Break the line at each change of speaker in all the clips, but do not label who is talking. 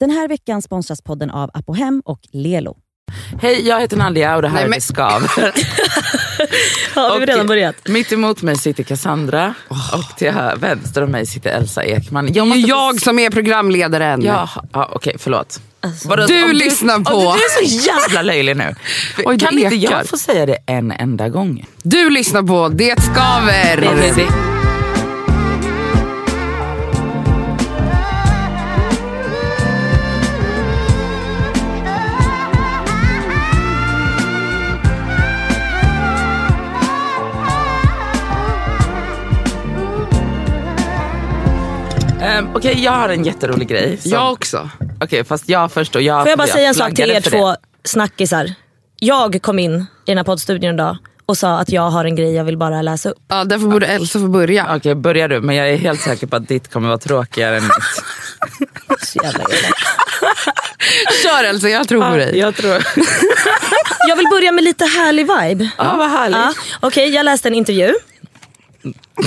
Den här veckan sponsras podden av Apohem och Lelo.
Hej, jag heter Nadia och det här
Nej,
är
men-
Det skaver.
Har vi
Och
redan börjat?
Mitt emot mig sitter Cassandra och till vänster om mig sitter Elsa Ekman.
Det är
måste
ju
få-
jag som är programledaren.
Ja, ja, okej förlåt.
Alltså.
Vadå,
Du
om
lyssnar på-
Åh, du är så jävla löjlig nu.
Oj, det
kan inte jag få säga det en enda gång?
Du lyssnar på Det skaver.
Det- det- Ehm, Okej, jag har en jätterolig grej. som-
Jag också.
Okej, fast jag först och jag...
Får jag bara
jag
säga en sak till er
för
två
det.
snackisar? Jag kom in i den här poddstudion idag och sa att jag har en grej jag vill bara läsa upp.
Ja, därför borde Elsa få börja.
Okej, börja du. Men jag är helt säker på att ditt kommer vara tråkigare än mitt.
Så jävla elakt.
Kör Elsa, jag tror på dig.
Jag tror...
jag vill börja med lite härlig vibe.
Ja, vad härligt.
Ja, Okej, jag läste en intervju.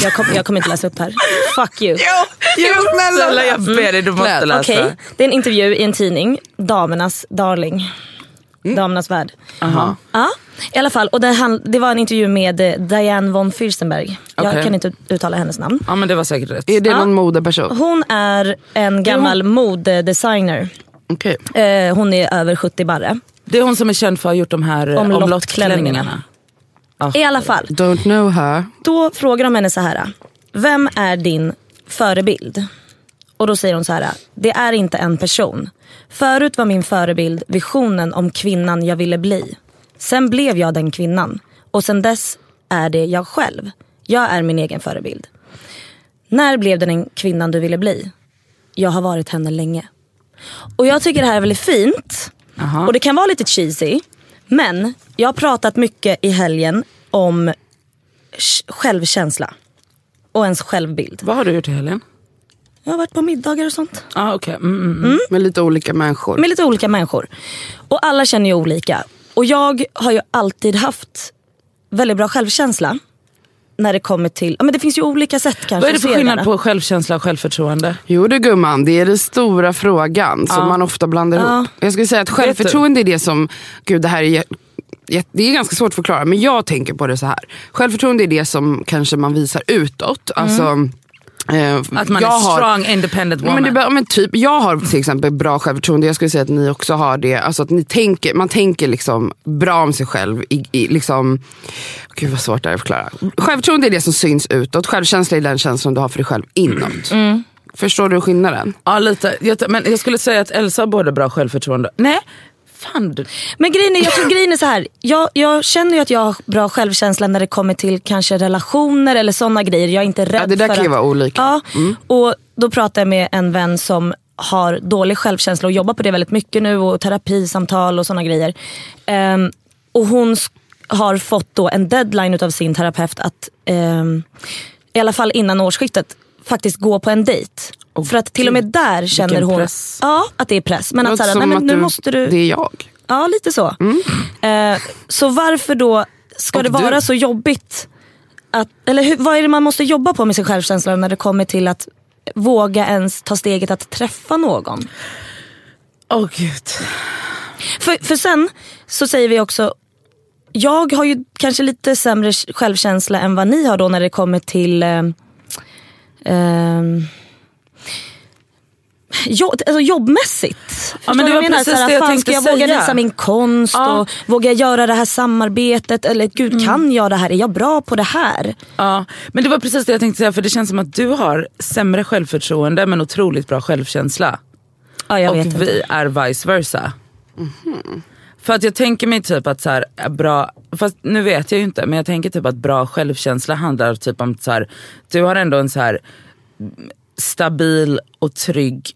Jag, kom, jag kommer inte läsa upp här. Fuck you.
Jo, snälla jag ber dig, du måste
Läs.
läsa.
Okej, det är en intervju i en tidning. Damernas darling. Damernas värld.
Aha.
Ja, i alla fall. Och det, hand, det var en intervju med eh, Diane von Fürstenberg. Jag
Okej.
kan inte uttala hennes namn.
Ja men det var säkert rätt.
Är det
Ja.
någon modeperson?
Hon är en gammal modedesigner.
Okej.
Eh, hon är över 70 barre.
Det är hon som är känd för att ha gjort de här eh,
Omlottklänningarna.
Ah.
I alla fall.
Don't know her.
Då frågar de henne så här. Vem är din förebild? Och då säger hon så här. Det är inte en person. Förut var min förebild visionen om kvinnan jag ville bli. Sen blev jag den kvinnan. Och sen dess är det jag själv. Jag är min egen förebild. När blev den kvinnan du ville bli? Jag har varit henne länge. Och jag tycker det här är väldigt fint.
Aha.
Och det kan vara lite cheesy. Men jag har pratat mycket i helgen om självkänsla. Och ens självbild.
Vad har du gjort i helgen?
Jag har varit på middagar och sånt.
Ah, okay. mm, mm, mm.
Med lite olika människor.
Med lite olika människor. Och alla känner ju olika. Och jag har ju alltid haft väldigt bra självkänsla. När det kommer till, ja men det finns ju olika sätt kanske
Vad är det för skillnad på självkänsla och självförtroende?
Jo du gumman, det är den stora frågan som man ofta blandar
Ja.
ihop. Jag skulle säga att självförtroende är det som, gud det här är det är ganska svårt att förklara men jag tänker på det så här. Självförtroende är det som kanske man visar utåt. Alltså,
Mm. Att man
jag
är
har-
strong independent woman.
men det, men typ, jag har till exempel bra självförtroende, jag skulle säga att ni också har det. Alltså att ni tänker, man tänker liksom bra om sig själv. I, i, liksom, gud vad svårt det är att förklara. Självförtroende är det som syns utåt, självkänsla är den känslan du har för dig själv inåt.
Mm.
Förstår du skillnaden?
Ja lite. Jag, men jag skulle säga att Elsa har både bra självförtroende. Nej, fan.
Men grejen är, jag tror grejen är så här. Jag, jag känner ju att jag har bra självkänsla när det kommer till kanske relationer eller sådana grejer. Jag är inte rädd
Ja, det där
för
kan ju vara olika.
Ja, och då pratar jag med en vän som har dålig självkänsla och jobbar på det väldigt mycket nu och terapisamtal och sådana grejer. Ehm, och hon har fått då en deadline av sin terapeut att ehm, i alla fall innan årsskiftet faktiskt gå på en dejt.
Åh,
För att till och med där känner hon
press.
Ja, att det är press. Men att,
Låter
så här,
som
nej, men
att
nu
du-
måste du...
Det är jag.
Ja, lite så. Eh, så varför då ska
Och
det vara
du.
så jobbigt? Att, eller hur, vad är det man måste jobba på med sin självkänsla när det kommer till att våga ens ta steget att träffa någon?
Åh gud.
För, för sen så säger vi också, jag har ju kanske lite sämre självkänsla än vad ni har då när det kommer till eh, ehm, jo, alltså jobbmässigt. Förstår
men det var
jag menar?
precis
Såhär,
det jag
fan,
tänkte
ska jag våga
säga.
visa min konst?
Ja.
Och våga göra det här samarbetet? Eller gud, kan jag det här? Är jag bra på det här?
Ja, men det var precis det jag tänkte säga för det känns som att du har sämre självförtroende men otroligt bra självkänsla.
Ja, jag
och
vet inte.
vi är vice versa. För att jag tänker mig typ att så här, bra, fast nu vet jag ju inte men jag tänker typ att bra självkänsla handlar typ om så här, du har ändå en så här stabil och trygg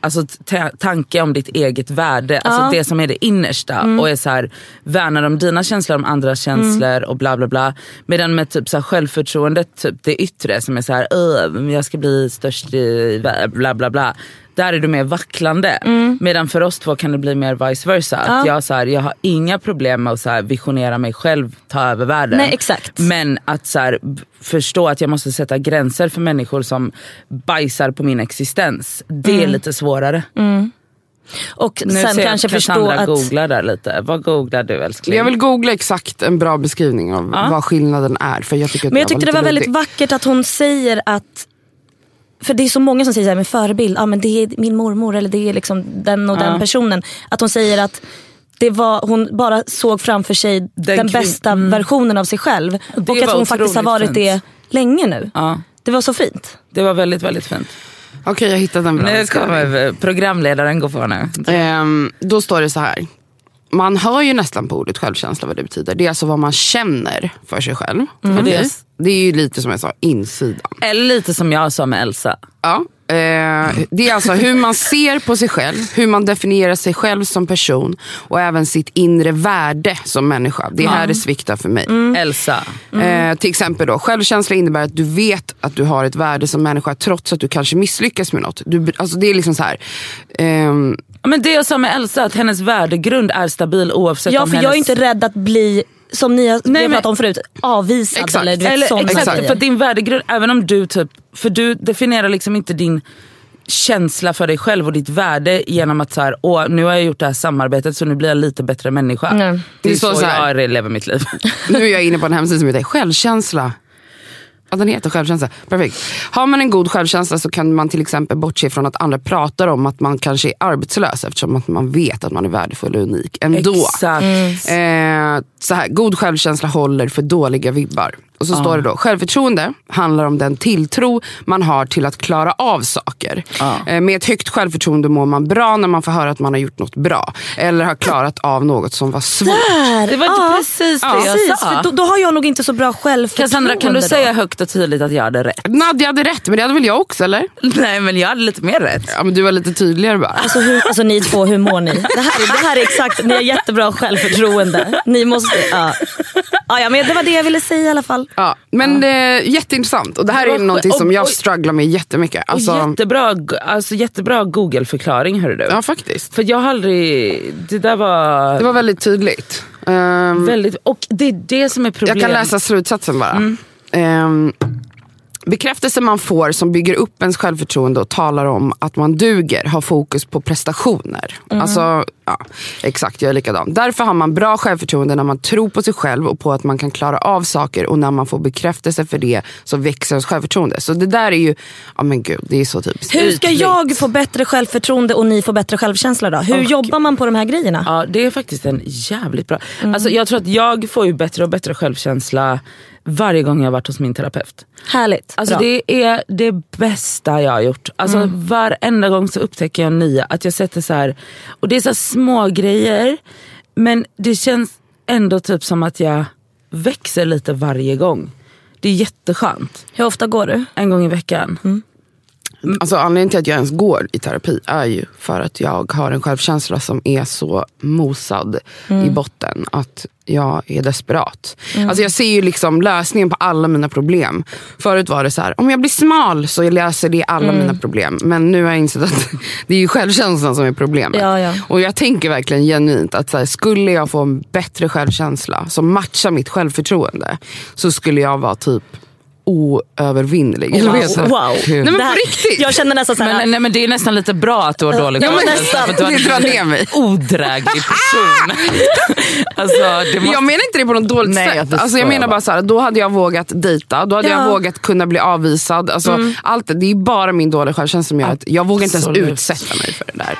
alltså ta- tanke om ditt eget värde, alltså
Ja.
det som är det innersta och är så här, värnar om dina känslor, om andras känslor och bla bla bla. Medan med typ så här självförtroendet, typ det yttre som är så här, "Öh, jag ska bli störst i bla bla bla. Där är du mer vacklande. Medan för oss två kan det bli mer vice versa. Att jag, så här, jag har inga problem med att så visionera mig själv, ta över världen.
Nej, exakt.
Men att så förstå att jag måste sätta gränser för människor som bajsar på min existens. Det är lite svårare.
Och
Nu
sen
ser jag
kanske
att
förstå att...
googlar där lite. Vad googlar du älskling?
Jag vill googla exakt en bra beskrivning av
Ja.
vad skillnaden är. För jag tycker att
Men jag
det
tyckte det var väldigt vackert att hon säger att för det är så många som säger så här med förebild, ah, men det är min mormor eller det är liksom den och
Ja.
den personen. Att hon säger att det var, hon bara såg framför sig den,
kvin-
bästa versionen av sig själv.
Det
och att
var
hon faktiskt har varit
fint.
det länge nu.
Ja,
Det var så fint.
det var väldigt, väldigt fint.
Okej jag hittade en bra
Nu kommer programledaren gå på nu.
Ehm, då står det så här. Man hör ju nästan på ordet självkänsla vad det betyder. Det är alltså vad man känner för sig själv.
Mm. Det-
Det är ju lite som jag sa, insidan.
Eller lite som jag sa med Elsa.
Ja, det är alltså hur man ser på sig själv, hur man definierar sig själv som person och även sitt inre värde som människa. Det är här det sviktar för mig.
Elsa.
Eh, till exempel då, självkänsla innebär att du vet att du har ett värde som människa trots att du kanske misslyckas med något. Du, alltså det är liksom så här.
Ja, Men det jag sa med Elsa, att hennes värdegrund är stabil oavsett
Ja
om
för
hennes...
jag är inte rädd att bli, som ni har
Nej,
pratat
men-
om förut, avvisad.
Exakt.
Eller, du vet,
Eller,
sådana
exakt,
grejer.
för din värdegrund, även om du typ, för du definierar liksom inte din känsla för dig själv och ditt värde genom att så här, Åh, nu har jag gjort det här samarbetet så nu blir jag lite bättre människa.
Nej.
Det är
Det är
så,
så så här-
jag lever mitt liv.
Nu är jag inne på en hemsida som heter självkänsla. Ja, den heter självkänsla. Perfekt. Har man en god självkänsla så kan man till exempel bortse från att andra pratar om att man kanske är arbetslös eftersom att man vet att man är värdefull och unik ändå.
Exakt.
Mm.
Eh, så här, god självkänsla håller för dåliga vibbar. Och så står det då, självförtroende handlar om den tilltro man har till att klara av saker. Eh, med ett högt självförtroende mår man bra när man får höra att man har gjort något bra. Eller har klarat av något som var svårt.
Där,
Det var inte precis det jag
precis,
sa.
då, då har jag nog inte så bra självförtroende.
Cassandra kan du
då.
säga högt och tydligt att jag hade rätt?
Nadja hade rätt, men det hade väl jag också eller?
Nej men jag hade lite mer rätt.
Ja, men du var lite tydligare bara.
Alltså, hur, alltså ni två, hur mår ni? Det här, det här är exakt, ni har jättebra självförtroende. Ni måste. Ja, ja, men det var det jag ville säga i alla fall.
Ja, men eh, jätteintressant. Och det här är någonting som jag strugglar med jättemycket. Alltså,
jättebra, alltså, jättebra google-förklaring hörru du.
ja, faktiskt.
För jag har aldrig, det där var,
Det var väldigt tydligt. Ehm,
väldigt, och det är det som är
jag
problemet.
kan läsa slutsatsen bara.
Mm.
Ehm, bekräftelse man får som bygger upp ens självförtroende och talar om att man duger har fokus på prestationer.
Mm.
Alltså, ja, exakt, jag är likadan. Därför har man bra självförtroende när man tror på sig själv och på att man kan klara av saker och när man får bekräftelse för det så växer ens självförtroende. Så det där är ju, ja men gud, det är så typiskt.
Hur ska
Ytligt.
jag få bättre självförtroende och ni få bättre självkänsla då? Hur jobbar man på de här grejerna?
Ja, det är faktiskt en jävligt bra...
Mm.
Alltså, jag tror att jag får ju bättre och bättre självkänsla varje gång jag har varit hos min terapeut.
Härligt.
Alltså
Bra. Mm.
det är det bästa jag har gjort. Alltså varenda gång så upptäcker jag nya. Att jag sätter så här, och det är så små grejer men det känns ändå typ som att jag växer lite varje gång. Det är jätteskönt.
Hur ofta går du?
En gång i veckan.
Mm.
Alltså anledningen till att jag ens går i terapi är ju för att jag har en självkänsla som är så mosad i botten att jag är desperat. Alltså jag ser ju liksom lösningen på alla mina problem. Förut var det så här, om jag blir smal så löser det alla mina problem. Men nu har jag insett att det är ju självkänslan som är problemet.
Ja, ja.
Och jag tänker verkligen genuint att så här, skulle jag få en bättre självkänsla som matchar mitt självförtroende så skulle jag vara typ vad heter det?
wow.
Nej men
Det
på riktigt.
Jag känner nästan såhär,
Men, nej, men det är nästan lite bra att du har dålig
Ja, men nästan.
för du
Det
är
drar
en
mig.
odräglig person. alltså, det måste...
Jag menar inte det på något dåligt
Nej, jag
sätt. Alltså, jag menar bara så här, då hade jag vågat dejta, då hade
Ja.
jag vågat kunna bli avvisad. Alltså, allt det, är bara min dåliga självkänsla som gör att jag vågar inte ens
Absolut.
utsätta mig för det där.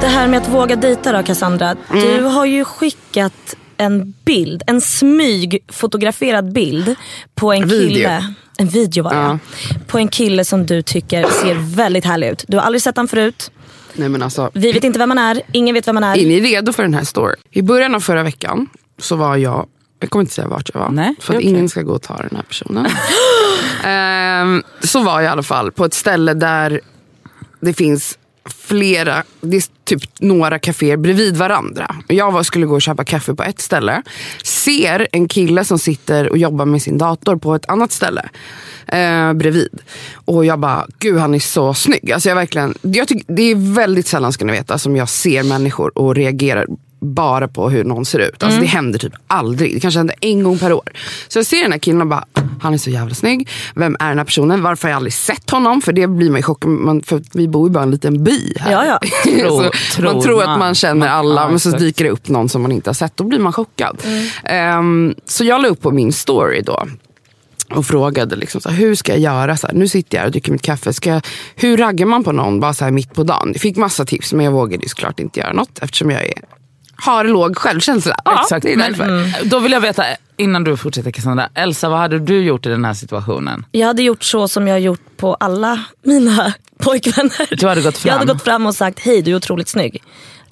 det här med att våga dejta då Cassandra. Du har ju skickat en bild, en smygfotograferad bild på en
Video.
kille. En video var det
Ja.
På en kille som du tycker ser väldigt härlig ut. Du har aldrig sett han förut.
Nej, men alltså,
Vi vet inte vem han är, ingen vet vem han är.
är ni redo för den här storyn? I början av förra veckan så var jag, jag kommer inte säga vart jag var.
Nej,
för att
okej.
ingen ska gå och ta den här personen. Ehm, så var jag i alla fall på ett ställe där det finns flera, det är typ några kaféer bredvid varandra. Jag var, skulle gå och köpa kaffe på ett ställe. Ser en kille som sitter och jobbar med sin dator på ett annat ställe. Eh, bredvid. Och jag bara, gud han är så snygg. Alltså jag verkligen, jag tyck, det är väldigt sällan ska ni veta som jag ser människor och reagerar bara på hur någon ser ut. Alltså
Mm.
Det händer typ aldrig. Det kanske händer en gång per år. Så jag ser den här killen och bara, han är så jävla snygg. Vem är den här personen? Varför har jag aldrig sett honom? För det blir man ju chockad man, för vi bor ju bara i en liten by här.
Ja, ja.
Tror- tror
man tror att
man.
känner alla, men så dyker det upp någon som man inte har sett. Då blir man chockad.
Mm.
Ehm, så jag la upp på min story då och frågade liksom så här, hur ska jag göra? Så här, nu sitter jag här och dricker mitt kaffe. Ska jag, hur raggar man på någon bara så här mitt på dagen? Jag fick massa tips men jag vågade ju såklart inte göra något eftersom jag är, har låg självkänsla. Ja,
Exakt.
det är
Men,
därför.
mm, då vill jag veta, innan du fortsätter Cassandra. Elsa, vad hade du gjort i den här situationen?
Jag hade gjort så som jag har gjort på alla mina pojkvänner.
Du hade gått fram.
Jag hade gått fram och sagt hej du är otroligt snygg.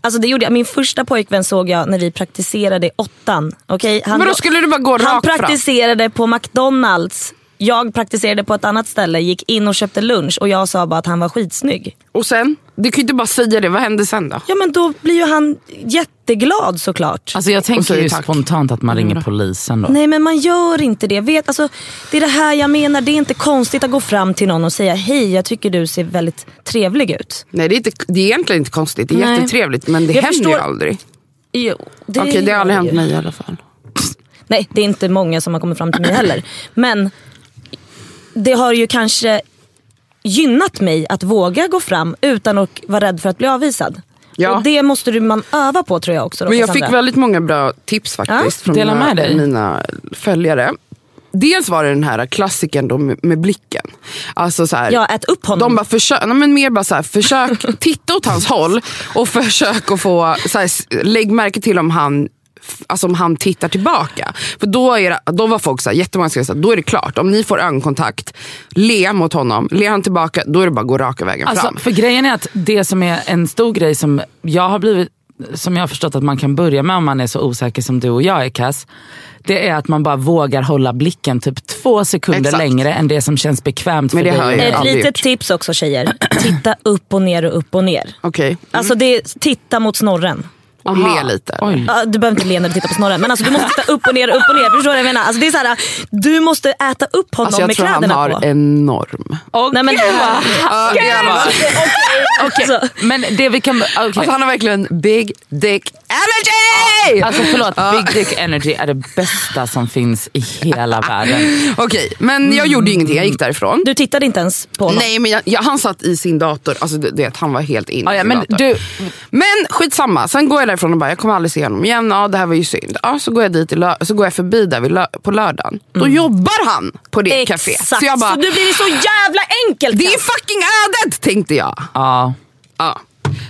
Alltså det gjorde jag. Min första pojkvän såg jag när vi praktiserade i åttan. Okay? Han,
Men då skulle du bara gå
han
rakt fram.
praktiserade på McDonalds. Jag praktiserade på ett annat ställe, gick in och köpte lunch och jag sa bara att han var skitsnygg.
Och sen, du kan ju inte bara säga det. Vad hände sen då?
Ja men då blir ju han jätteglad såklart.
Alltså jag
Och
tänker ju
tack.
spontant att man ringer polisen då.
Nej men man gör inte det. Vet, alltså, det är det här jag menar, det är inte konstigt att gå fram till någon och säga hej jag tycker du ser väldigt trevlig ut.
Nej det är, inte, det är egentligen inte konstigt. Det är
Nej.
jättetrevligt men det
Jag
händer
förstår-
ju aldrig.
Jo, det
Okej det har aldrig hänt mig i alla fall.
Nej det är inte många som har kommit fram till mig heller. Men det har ju kanske gynnat mig att våga gå fram utan att vara rädd för att bli avvisad.
Ja.
Och det måste du- man öva på tror jag också. Då,
Men jag
Cassandra.
fick väldigt många bra tips faktiskt
Ja,
från
dela
mina, mina följare. Dels var det den här klassikern då med, med blicken. Alltså så här,
Ja, ät upp honom.
De bara försök, nej men mer bara så här, försök titta åt hans håll och försök att få, så här, lägg märke till om han Alltså om han tittar tillbaka. För då, är det, då var folk så här, jättemånga skrev så här, då är det klart. Om ni får ögonkontakt, le mot honom. Ler han tillbaka, då är det bara att gå raka vägen
Alltså,
fram.
för grejen är att det som är en stor grej som jag har blivit som jag har förstått att man kan börja med om man är så osäker som du och jag är Cass. Det är att man bara vågar hålla blicken typ två sekunder
Exakt.
längre än det som känns bekvämt
Men
för
det
dig.
Ett litet
gjort.
tips också tjejer. Titta upp och ner och upp och ner.
Okej,
Alltså det titta mot snorren.
Och
Aha.
le lite.
Oj.
Ja, du behöver inte le när du tittar på snorren men alltså, du måste titta upp och ner, upp och ner. Förstår du vad jag menar? Alltså, det är så här, du måste äta upp honom
Alltså jag
med
tror han
kläderna
har
på.
enorm.
Åh,
Nej, men,
bara-
Okej,
Så.
Men det vi kan... okej.
Alltså han har verkligen big dick energy!
Alltså förlåt, Big Dick Energy är det bästa som finns i hela världen.
Okej, men jag gjorde ingenting. Jag gick därifrån.
Du tittade inte ens på honom?
Nej men jag, jag, han satt i sin dator, alltså det, det, han var helt inne
Ja,
i
ja,
sin
men
dator.
du,
Men skitsamma, sen går jag därifrån och bara, jag kommer aldrig se honom igen. Ja det här var ju synd. Ja, så går jag dit i lö- så går jag förbi där vid lö- på lördagen. Då jobbar han på det café.
Exakt,
Så jag bara,
så nu blir det så jävla enkelt.
det är fucking ödet tänkte jag.
ja.
Ja.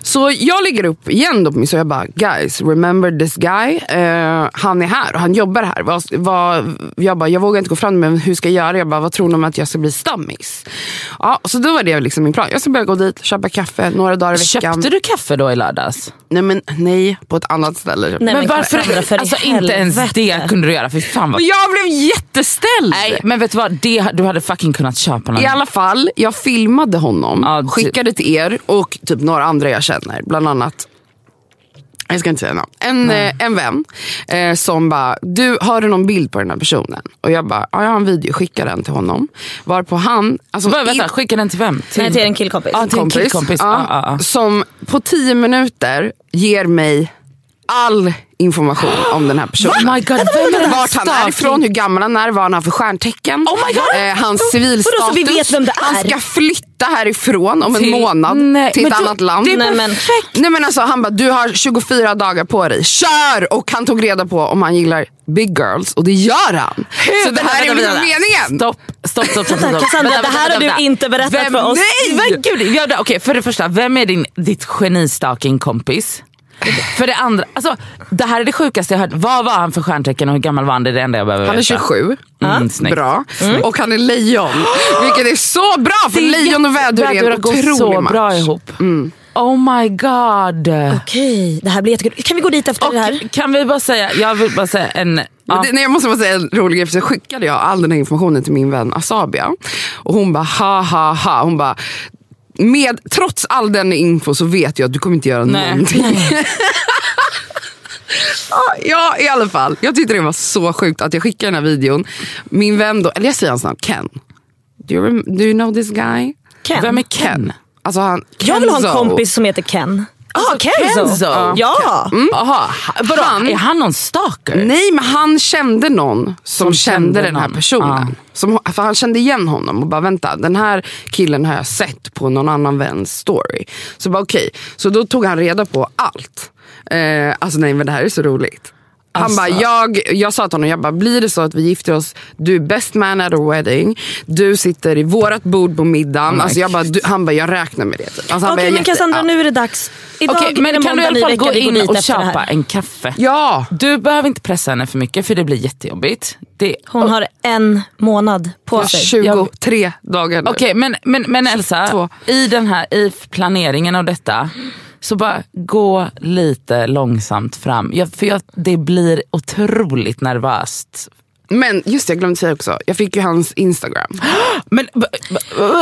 Så jag lägger upp igen då på min så jag bara guys remember this guy. Eh, han är här och han jobbar här. Vad, vad, jag bara jag vågar inte gå fram men hur ska jag göra? Jag bara vad tror ni om att jag ska bli stammis? Ja, så då var det liksom min plan. Jag ska börja gå dit, köpa kaffe några dagar i veckan.
Köpte du kaffe då i lördags?
Nej men nej, på ett annat ställe.
Nej,
Men
men
varför?
För
alltså inte ens det kunde du göra. För fan vad...
Och jag blev jätteställd.
Nej men vet du vad, det, du hade fucking kunnat köpa någon.
I alla fall, jag filmade honom,
Ja, ty-
skickade till er och typ några andra jag känner. Bland annat jag ska inte säga namn. En, eh, en vän eh, som bara, du har du någon bild på den här personen? Och jag bara, ja jag har en video, skicka den till honom. Varpå han, alltså
Vä- vänta,
in-
skicka den till vem? Till,
Nej, till en killkompis.
Ja, till en killkompis.
ja,
Ja, ja, ja.
som på tio minuter ger mig all information om den här personen.
Oh my God, vem är
Vart han är ifrån, hur gammal han är, vad han har för stjärntecken.
Oh my God.
Eh, hans
Vadå,
civilstatus.
så vi vet vem det är?
Han ska flytta härifrån om en
Till-
månad
Nej,
till ett
men du-
annat land.
det är
Nej, men-.
Nej men alltså han bara, du har 24 dagar på dig, kör! Och han tog reda på om han gillar big girls och det gör han. Så det här är
vänta,
liksom
vänta.
meningen.
Stopp, stopp, stopp. stopp, stopp.
Cassandra,
Vänta,
det här har du inte berättat
vem,
för oss.
Nej, men gud. Ja, Okej, för det första, vem är din, ditt genistalking kompis? För det andra, alltså, det här är det sjukaste jag hört. Vad var han för stjärntecken och hur gammal var han? Det är det enda jag behöver
Han är
veta.
27,
Mm, snyggt.
bra. Och han är lejon. Vilket är så bra för
Det
lejon och vädur är en
vädur går
otrolig
så
match.
bra ihop. Oh my god.
Okej, det här blir jättekul. Kan vi gå dit efter det här?
Och kan vi bara säga, jag vill bara säga en... Ja.
det, nej, jag måste bara säga en rolig grej, för så skickade jag all den här informationen till min vän Asabia. Och hon bara ha ha ha. Hon bara, med, trots all den info så vet jag att du kommer inte göra
Nej.
någonting. Ja, i alla fall. Jag tyckte det var så sjukt att jag skickade den här videon. Min vän då, eller jag säger hans namn, Ken. Do you, do you know this guy?
Ken.
Vem är Ken?
Alltså han,
Jag vill ha en kompis som heter Ken. Ah, Kenzo?
Kenzo?
Ja.
Jaha, vadå?
Han-
är han någon stalker?
Nej men han kände någon som,
Som
kände
kände
den här
någon.
personen. Som, för han kände igen honom och bara vänta, den här killen har jag sett på någon annan väns story. Så bara okej, så då tog han reda på allt. Eh, alltså nej men det här är så roligt. Han
Alltså-
bara, jag, jag sa till honom, jag bara, blir det så att vi gifter oss, du är best man at a wedding, du sitter i vårat bord på middagen.
my
alltså jag bara, du, han bara, jag räknar med det. Typ. Alltså
Okej
jag
men
jätte-
Cassandra
ja.
nu är det dags. Idag det
men kan du i alla fall gå in och köpa en kaffe?
Ja!
Du behöver inte pressa henne för mycket för det blir jättejobbigt. Det,
Hon har en månad på sig.
23 dagar nu.
Okej men, men, men Elsa,
Två.
i, den här, i planeringen av detta, så bara gå lite långsamt fram. Jag, för jag, det blir otroligt nervöst.
Men just det, jag glömde säga också, jag fick ju hans instagram.
Men, b- b-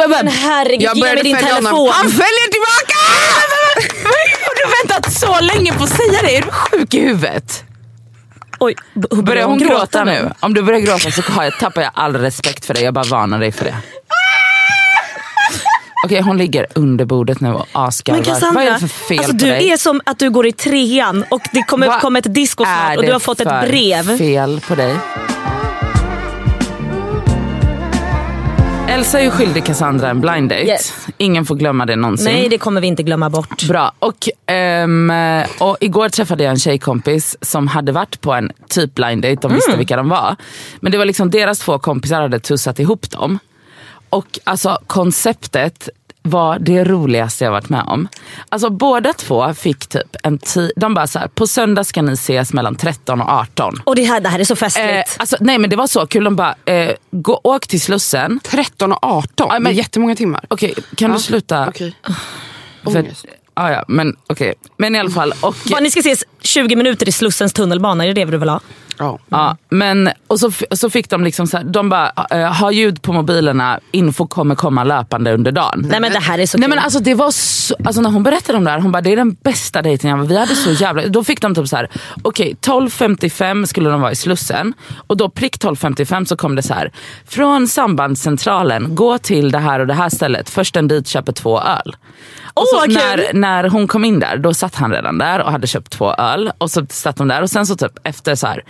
Men herregud,
Jag
ge mig din telefon.
honom. Han följer tillbaka!
Har du väntat så länge på att säga det? Är du sjuk i huvudet?
Oj, b-
Börjar hon gråta nu? Om du börjar gråta så har jag, tappar jag all respekt för dig. Jag bara varnar dig för det. Okej, hon ligger under bordet nu och asgarvar. Vad är det för fel
alltså,
på
du
dig?
är som att du går i trean och det kommer
Vad
komma ett disco
är
snart och du har fått ett brev.
fel på dig? Elsa är ju skyldig Cassandra en blind date.
Yes.
Ingen får glömma det någonsin.
Nej det kommer vi inte glömma bort.
Bra. Och, ehm, och igår träffade jag en tjejkompis som hade varit på en typ blind date. De visste vilka de var. Men det var liksom deras två kompisar hade tussat ihop dem. Och alltså konceptet var det roligaste jag varit med om. Alltså båda två fick typ en tid, de bara så här, på söndag ska ni ses mellan 13 och 18.
Och det här, det här är så festligt.
Eh, alltså, nej men det var så kul, de bara, eh, gå, åk till Slussen.
13 och 18,
Ja, men-
det är jättemånga timmar.
Okej, kan du sluta?
Okej.
För,
Ångest.
ah, ja, men okej. Men i alla fall. Och,
Bara, ni ska ses 20 minuter i Slussens tunnelbana, är det det du vill ha?
Ja.
Ja, men, och så, så fick de liksom så här, de bara, eh, ha ljud på mobilerna, info kommer komma löpande under dagen.
Nej men det här är så
Nej
kul.
men alltså det var så, alltså när hon berättade om det här, hon bara det är den bästa dejten jag Vi hade så jävla, då fick de typ så här, okej 12.55 skulle de vara i Slussen och då prick 12.55 så kom det så här, från sambandscentralen, gå till det här och det här stället, först en dit köper två öl. Och
Åh,
så när, när hon kom in där, då satt han redan där och hade köpt två öl. Och så satt de där och sen så typ efter så här,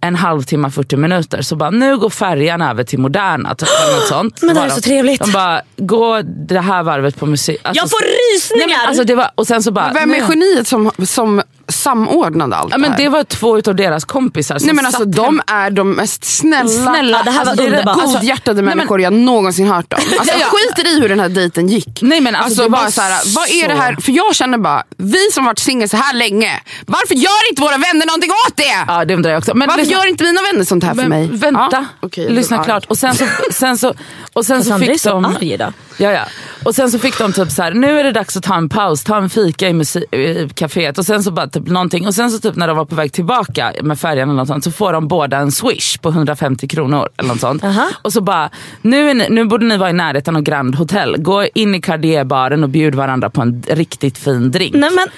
en halvtimme, 40 minuter så bara, nu går färjan över till Moderna. Typ, eller något sånt.
Men det här är så
de-
trevligt.
De bara, gå det här varvet på musik. Alltså,
Jag får rysningar!
Nej, men alltså det var, och sen så bara,
Vem är geniet som, som samordnade allt
Ja, men
det
det
här?
var två utav deras kompisar som
Nej men alltså
satt
de
hem-
är de mest snälla,
Snälla,
det här var
alltså, det det
underbart. Alltså,
godhjärtade
nej, men-
människor jag någonsin hört om. Alltså,
Ja, ja.
jag skiter i hur den här dejten gick.
Nej, men alltså, det
bara
var
så här, vad är det här? För jag känner bara, vi som varit singel så här länge, varför gör inte våra vänner någonting åt det?
Ja det undrar jag också. Men
Varför
lyssna-
gör inte mina vänner sånt här för
men,
mig?
Vänta,
Ja, jag
lyssna
blev
klart. Och sen så, sen så, och sen så fick
så
de...
arg idag.
Ja, ja. Och sen så fick de typ så här, nu är det dags att ta en paus, ta en fika i, musik, i kaféet och sen så bara typ någonting. Och sen så typ när de var på väg tillbaka med färjan eller något sånt, så får de båda en swish på 150 kronor eller något sånt.
Aha.
Och så bara, nu, är ni, nu borde ni vara i närheten av Grand Hotel. Gå in i Cartier-baren och bjud varandra på en riktigt fin drink.
Nej, men-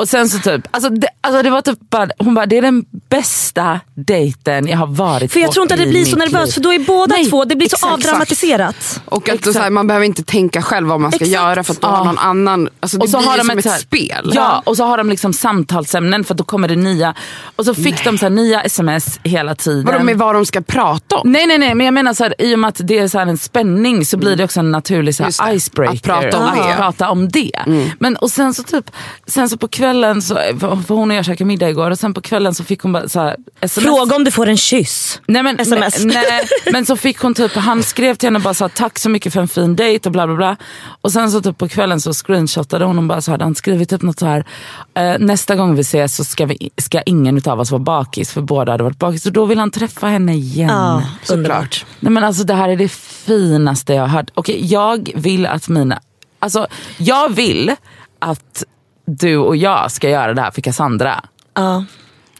Och sen så typ, alltså det, alltså det var typ bara, hon bara, det är den bästa dejten jag har varit
För jag
på
tror inte att det blir så nervöst
liv.
för då är båda
Nej,
två, det blir så
exakt.
avdramatiserat.
Och att
Exakt.
så här, man behöver inte tänka själv vad man ska
Exakt.
göra för att då
Ja.
har någon annan, alltså det
Och så
blir
har de
som ett,
så här-
spel.
Ja, och så har de liksom samtalsämnen för att då kommer det nya. Och så fick de så här nya sms hela tiden.
Vadå med vad de ska prata om?
Nej nej nej men jag menar så här, i och med att det är så här en spänning så blir det också en naturlig så här icebreaker.
att prata om
att
det.
prata om det. Men, och sen så typ, sen så på kvällen, så, för hon och jag käkade middag igår och sen på kvällen så fick hon bara så här, sms.
Fråga om du får en kyss.
Nej, men,
SMS.
Nej, men så fick hon typ, han skrev till henne bara så här, tack så mycket för en fin dejt och bla bla bla. Och sen så typ på kvällen så screenshotade hon och bara så hade han skrivit typ något så här. Eh, nästa gång vi ses så ska, vi, ska ingen utav oss vara bakis för båda hade varit bakis. Och då vill han träffa henne igen.
Ja,
Såklart.
Nej men alltså det här är det finaste jag har hört. Okej, jag vill att mina, alltså jag vill att du och jag ska göra det här för Cassandra.
Ja.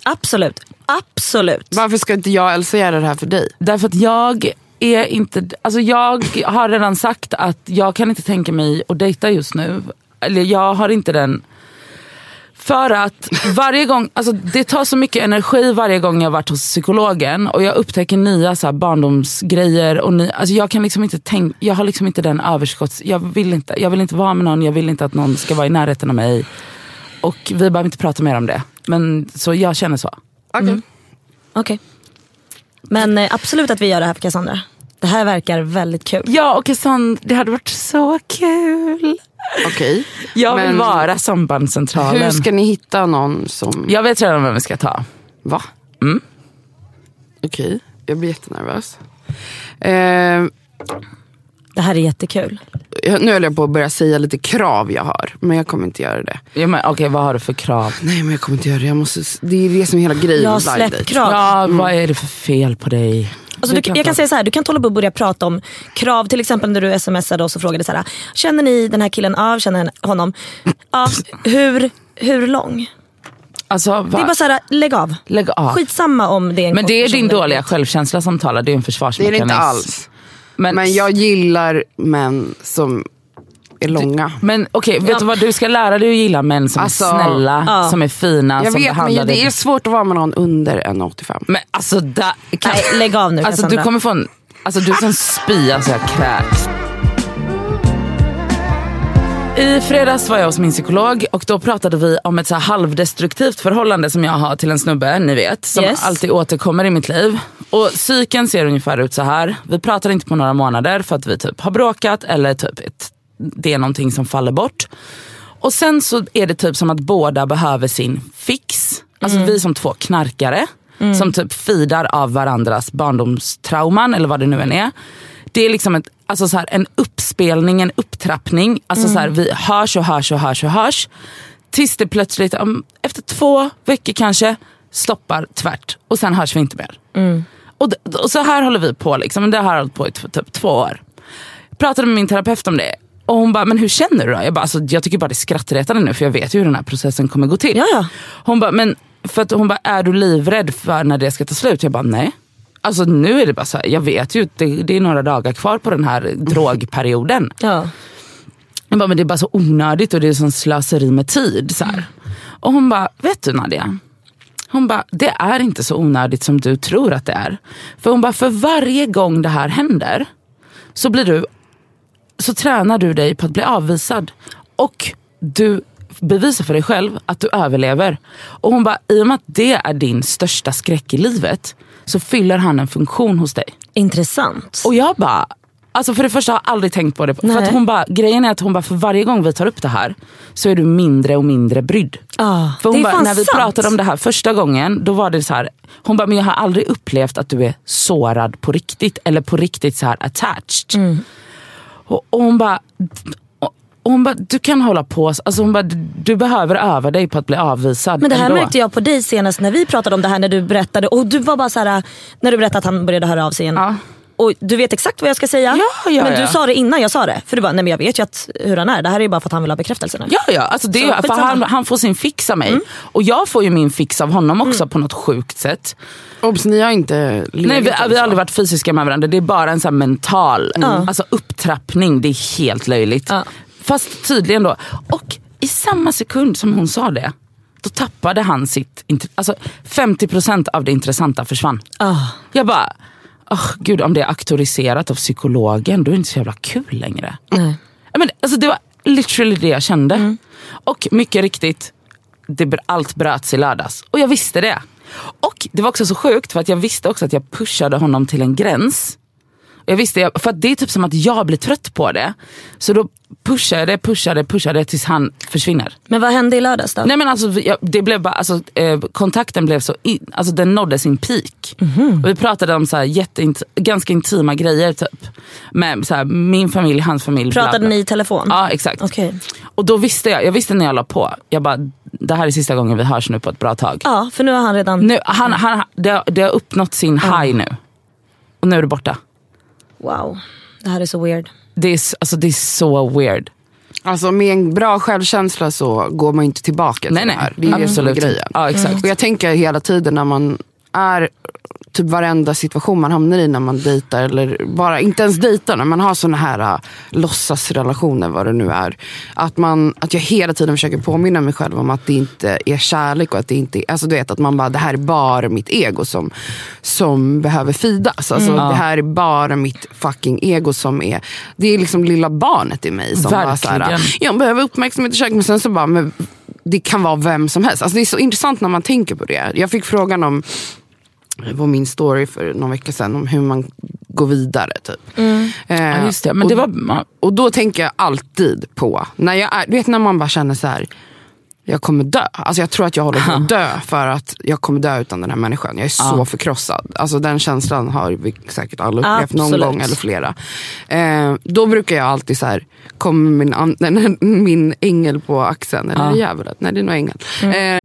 Absolut. Absolut.
Varför ska inte jag och Elsa göra det här för dig?
Därför att jag är inte, alltså jag har redan sagt att jag kan inte tänka mig att dejta just nu. Eller jag har inte den för att varje gång, alltså det tar så mycket energi varje gång jag varit hos psykologen och jag upptäcker nya så här barndomsgrejer. Och ny, alltså jag, kan liksom inte tänk, jag har liksom inte den överskotts... Jag vill, inte, jag vill inte vara med någon, jag vill inte att någon ska vara i närheten av mig. och vi behöver inte prata mer om det. Men så jag känner så.
Okej.
Okej. Men eh, absolut att vi gör det här för Cassandra. Det här verkar väldigt kul.
Ja och Cassandra, det hade varit så kul.
Okej.
Jag vill
Men
vara sambandscentralen.
Hur ska ni hitta någon som...
Jag vet redan vem vi ska ta.
Va?
Mm.
Okej, jag blir jättenervös. Eh,
Det här är jättekul.
jag- nu höll jag på att börja säga lite krav jag har, men jag kommer inte göra det.
Ja, men, Okej, vad har du för krav?
Nej men jag kommer inte göra det. Jag måste, det är det som är hela grejen
Jag
med blind
släpp
date.
krav.
Ja, vad är det för fel på dig?
Alltså, du, jag kan säga så här, du kan hålla på och börja prata om krav. Till exempel när du smsade oss och frågade så här, känner ni den här killen? Ja, känner honom. Ja, hur, hur lång?
Alltså?
Det är bara så här, lägg av.
Lägg av.
Skitsamma om det är en
Men det är din dåliga självkänsla som talar, det är en
Det är
försvarsmekanism.
det inte alls.
Men,
Men jag gillar män som är långa.
men okej, vet du vad? Du ska lära dig att gilla män som
Alltså,
är snälla,
ja.
som är fina,
Jag
som
vet men
behandlar
det
dig.
är svårt att vara med någon under 1,85.
Men alltså, da, kan,
Nej, lägg av nu
alltså du kommer få en, alltså du som spya så jag kräks. I fredags var jag hos min psykolog och då pratade vi om ett så här halvdestruktivt förhållande som jag har till en snubbe, ni vet. Som
Yes.
alltid återkommer i mitt liv. Och psyken ser ungefär ut så här. Vi pratar inte på några månader för att vi typ har bråkat eller typ det är någonting som faller bort. Och sen så är det typ som att båda behöver sin fix. Alltså vi som två knarkare som typ fidar av varandras barndomstrauman eller vad det nu än är. Det är liksom ett, alltså så här, en uppspelning, en upptrappning. Alltså så här, vi hörs och hörs och hörs och hörs. Tills det plötsligt, um, efter två veckor kanske, stoppar tvärt. Och sen hörs vi inte mer. Och, d- och så här håller vi på. Liksom. Det har hållit på i typ två år. Jag pratade med min terapeut om det. Och hon bara, men hur känner du då? Jag, bara, alltså, jag tycker bara det är skrattretande nu för jag vet ju hur den här processen kommer gå till.
Ja, ja.
Hon bara, men för att hon bara, är du livrädd för när det ska ta slut? Jag bara, nej. Alltså nu är det bara så här, jag vet ju, det, det är några dagar kvar på den här drogperioden.
Ja.
Jag bara, men det är bara så onödigt och det är sån slöseri med tid. Så här. Och hon bara, vet du Nadia? Hon bara, det är inte så onödigt som du tror att det är. För hon bara, för varje gång det här händer så blir du så tränar du dig på att bli avvisad. Och du bevisar för dig själv att du överlever. Och hon bara, i och med att det är din största skräck i livet så fyller han en funktion hos dig.
Intressant.
Och jag bara, alltså för det första har jag aldrig tänkt på det. För
Nej.
att hon bara, grejen är att hon bara, för varje gång vi tar upp det här så är du mindre och mindre brydd.
Ja,
För hon
det är
bara, när vi
sant.
pratade om det här första gången, då var det så här. Hon bara, men jag har aldrig upplevt att du är sårad på riktigt. Eller på riktigt så här attached.
Mm.
Och, och hon bara, och hon bara, du kan hålla på. Alltså hon bara, du, du behöver öva dig på att bli avvisad.
Men det här
ändå.
märkte jag på dig senast när vi pratade om det här när du berättade. Och du var bara så här, när du berättade att han började höra av sig igen.
Ja.
Och du vet exakt vad jag ska säga.
Ja, ja,
men
ja.
du sa det innan jag sa det. För du bara, nej men jag vet ju att, hur han är. Det här är ju bara för att han vill ha bekräftelse nu.
Ja, ja. Alltså det,
Så,
för han, han får sin fix av mig.
Mm.
Och jag får ju min fix av honom också på något sjukt sätt.
Obs, ni har inte
Nej, vi, vi har aldrig varit fysiska med varandra. Det är bara en sån här mental alltså upptrappning. Det är helt löjligt. Fast tydligen då. Och i samma sekund som hon sa det, då tappade han sitt... Alltså 50% av det intressanta försvann.
Ah.
Jag bara, oh, gud om det är auktoriserat av psykologen, då är det inte så jävla kul längre.
Nej.
Men, alltså, det var literally det jag kände.
Mm.
Och mycket riktigt, det, allt bröts i lördags. Och jag visste det. Och det var också så sjukt för att jag visste också att jag pushade honom till en gräns. Jag visste, för att det är typ som att jag blir trött på det. Så då pushade, pushade, pushade tills han försvinner.
Men vad hände i lördags då?
Nej men alltså, jag, det blev bara, alltså eh, kontakten blev så, in, alltså den nådde sin peak.
Mhm.
Och vi pratade om så här jätteint, ganska intima grejer typ. Med så här, min familj, hans familj. bla,
Pratade
bla.
ni i telefon?
Ja exakt.
Okej.
Och då visste jag, jag visste när jag la på, jag bara, det här är sista gången vi hörs nu på ett bra tag.
Ja, för nu har han redan...
Nu, han, han, det, har- det har uppnått sin high nu. Och nu är det borta.
Wow, det här är så weird.
Det är, alltså, det är så weird.
Alltså med en bra självkänsla så går man ju inte tillbaka till
Nej,
det
nej.
här. Det är det är
Absolut.
grejen.
Ja, exakt.
Och jag tänker hela tiden när man är typ varenda situation man hamnar i när man dejtar eller bara inte ens dejtar, när man har såna här uh, låtsasrelationer vad det nu är. Att, man, att jag hela tiden försöker påminna mig själv om att det inte är kärlek och att det inte är, alltså du vet att man bara det här är bara mitt ego som, som behöver fidas. Alltså det här är bara mitt fucking ego som är, det är liksom lilla barnet i mig som bara så här,
Verkligen.
jag behöver uppmärksamhet i köket men sen så bara, men
det kan vara vem som helst. Alltså det är så intressant när man tänker på det. Jag fick frågan om på min story för någon vecka sedan om hur man går vidare. Typ.
Mm.
Eh,
Ja, just det. Men
och,
det var,
och då tänker jag alltid på, när jag är, du vet när man bara känner så här. Jag kommer dö. Alltså jag tror att jag håller på att dö för att jag kommer dö utan den här människan. Jag är så
Ja.
förkrossad. Alltså den känslan har vi säkert alla upplevt någon
Absolut.
gång eller flera. Eh, då brukar jag alltid så här, kommer min, min ängel på axeln. Eller
Ja.
djävulet? Nej det är nog ängeln. Eh,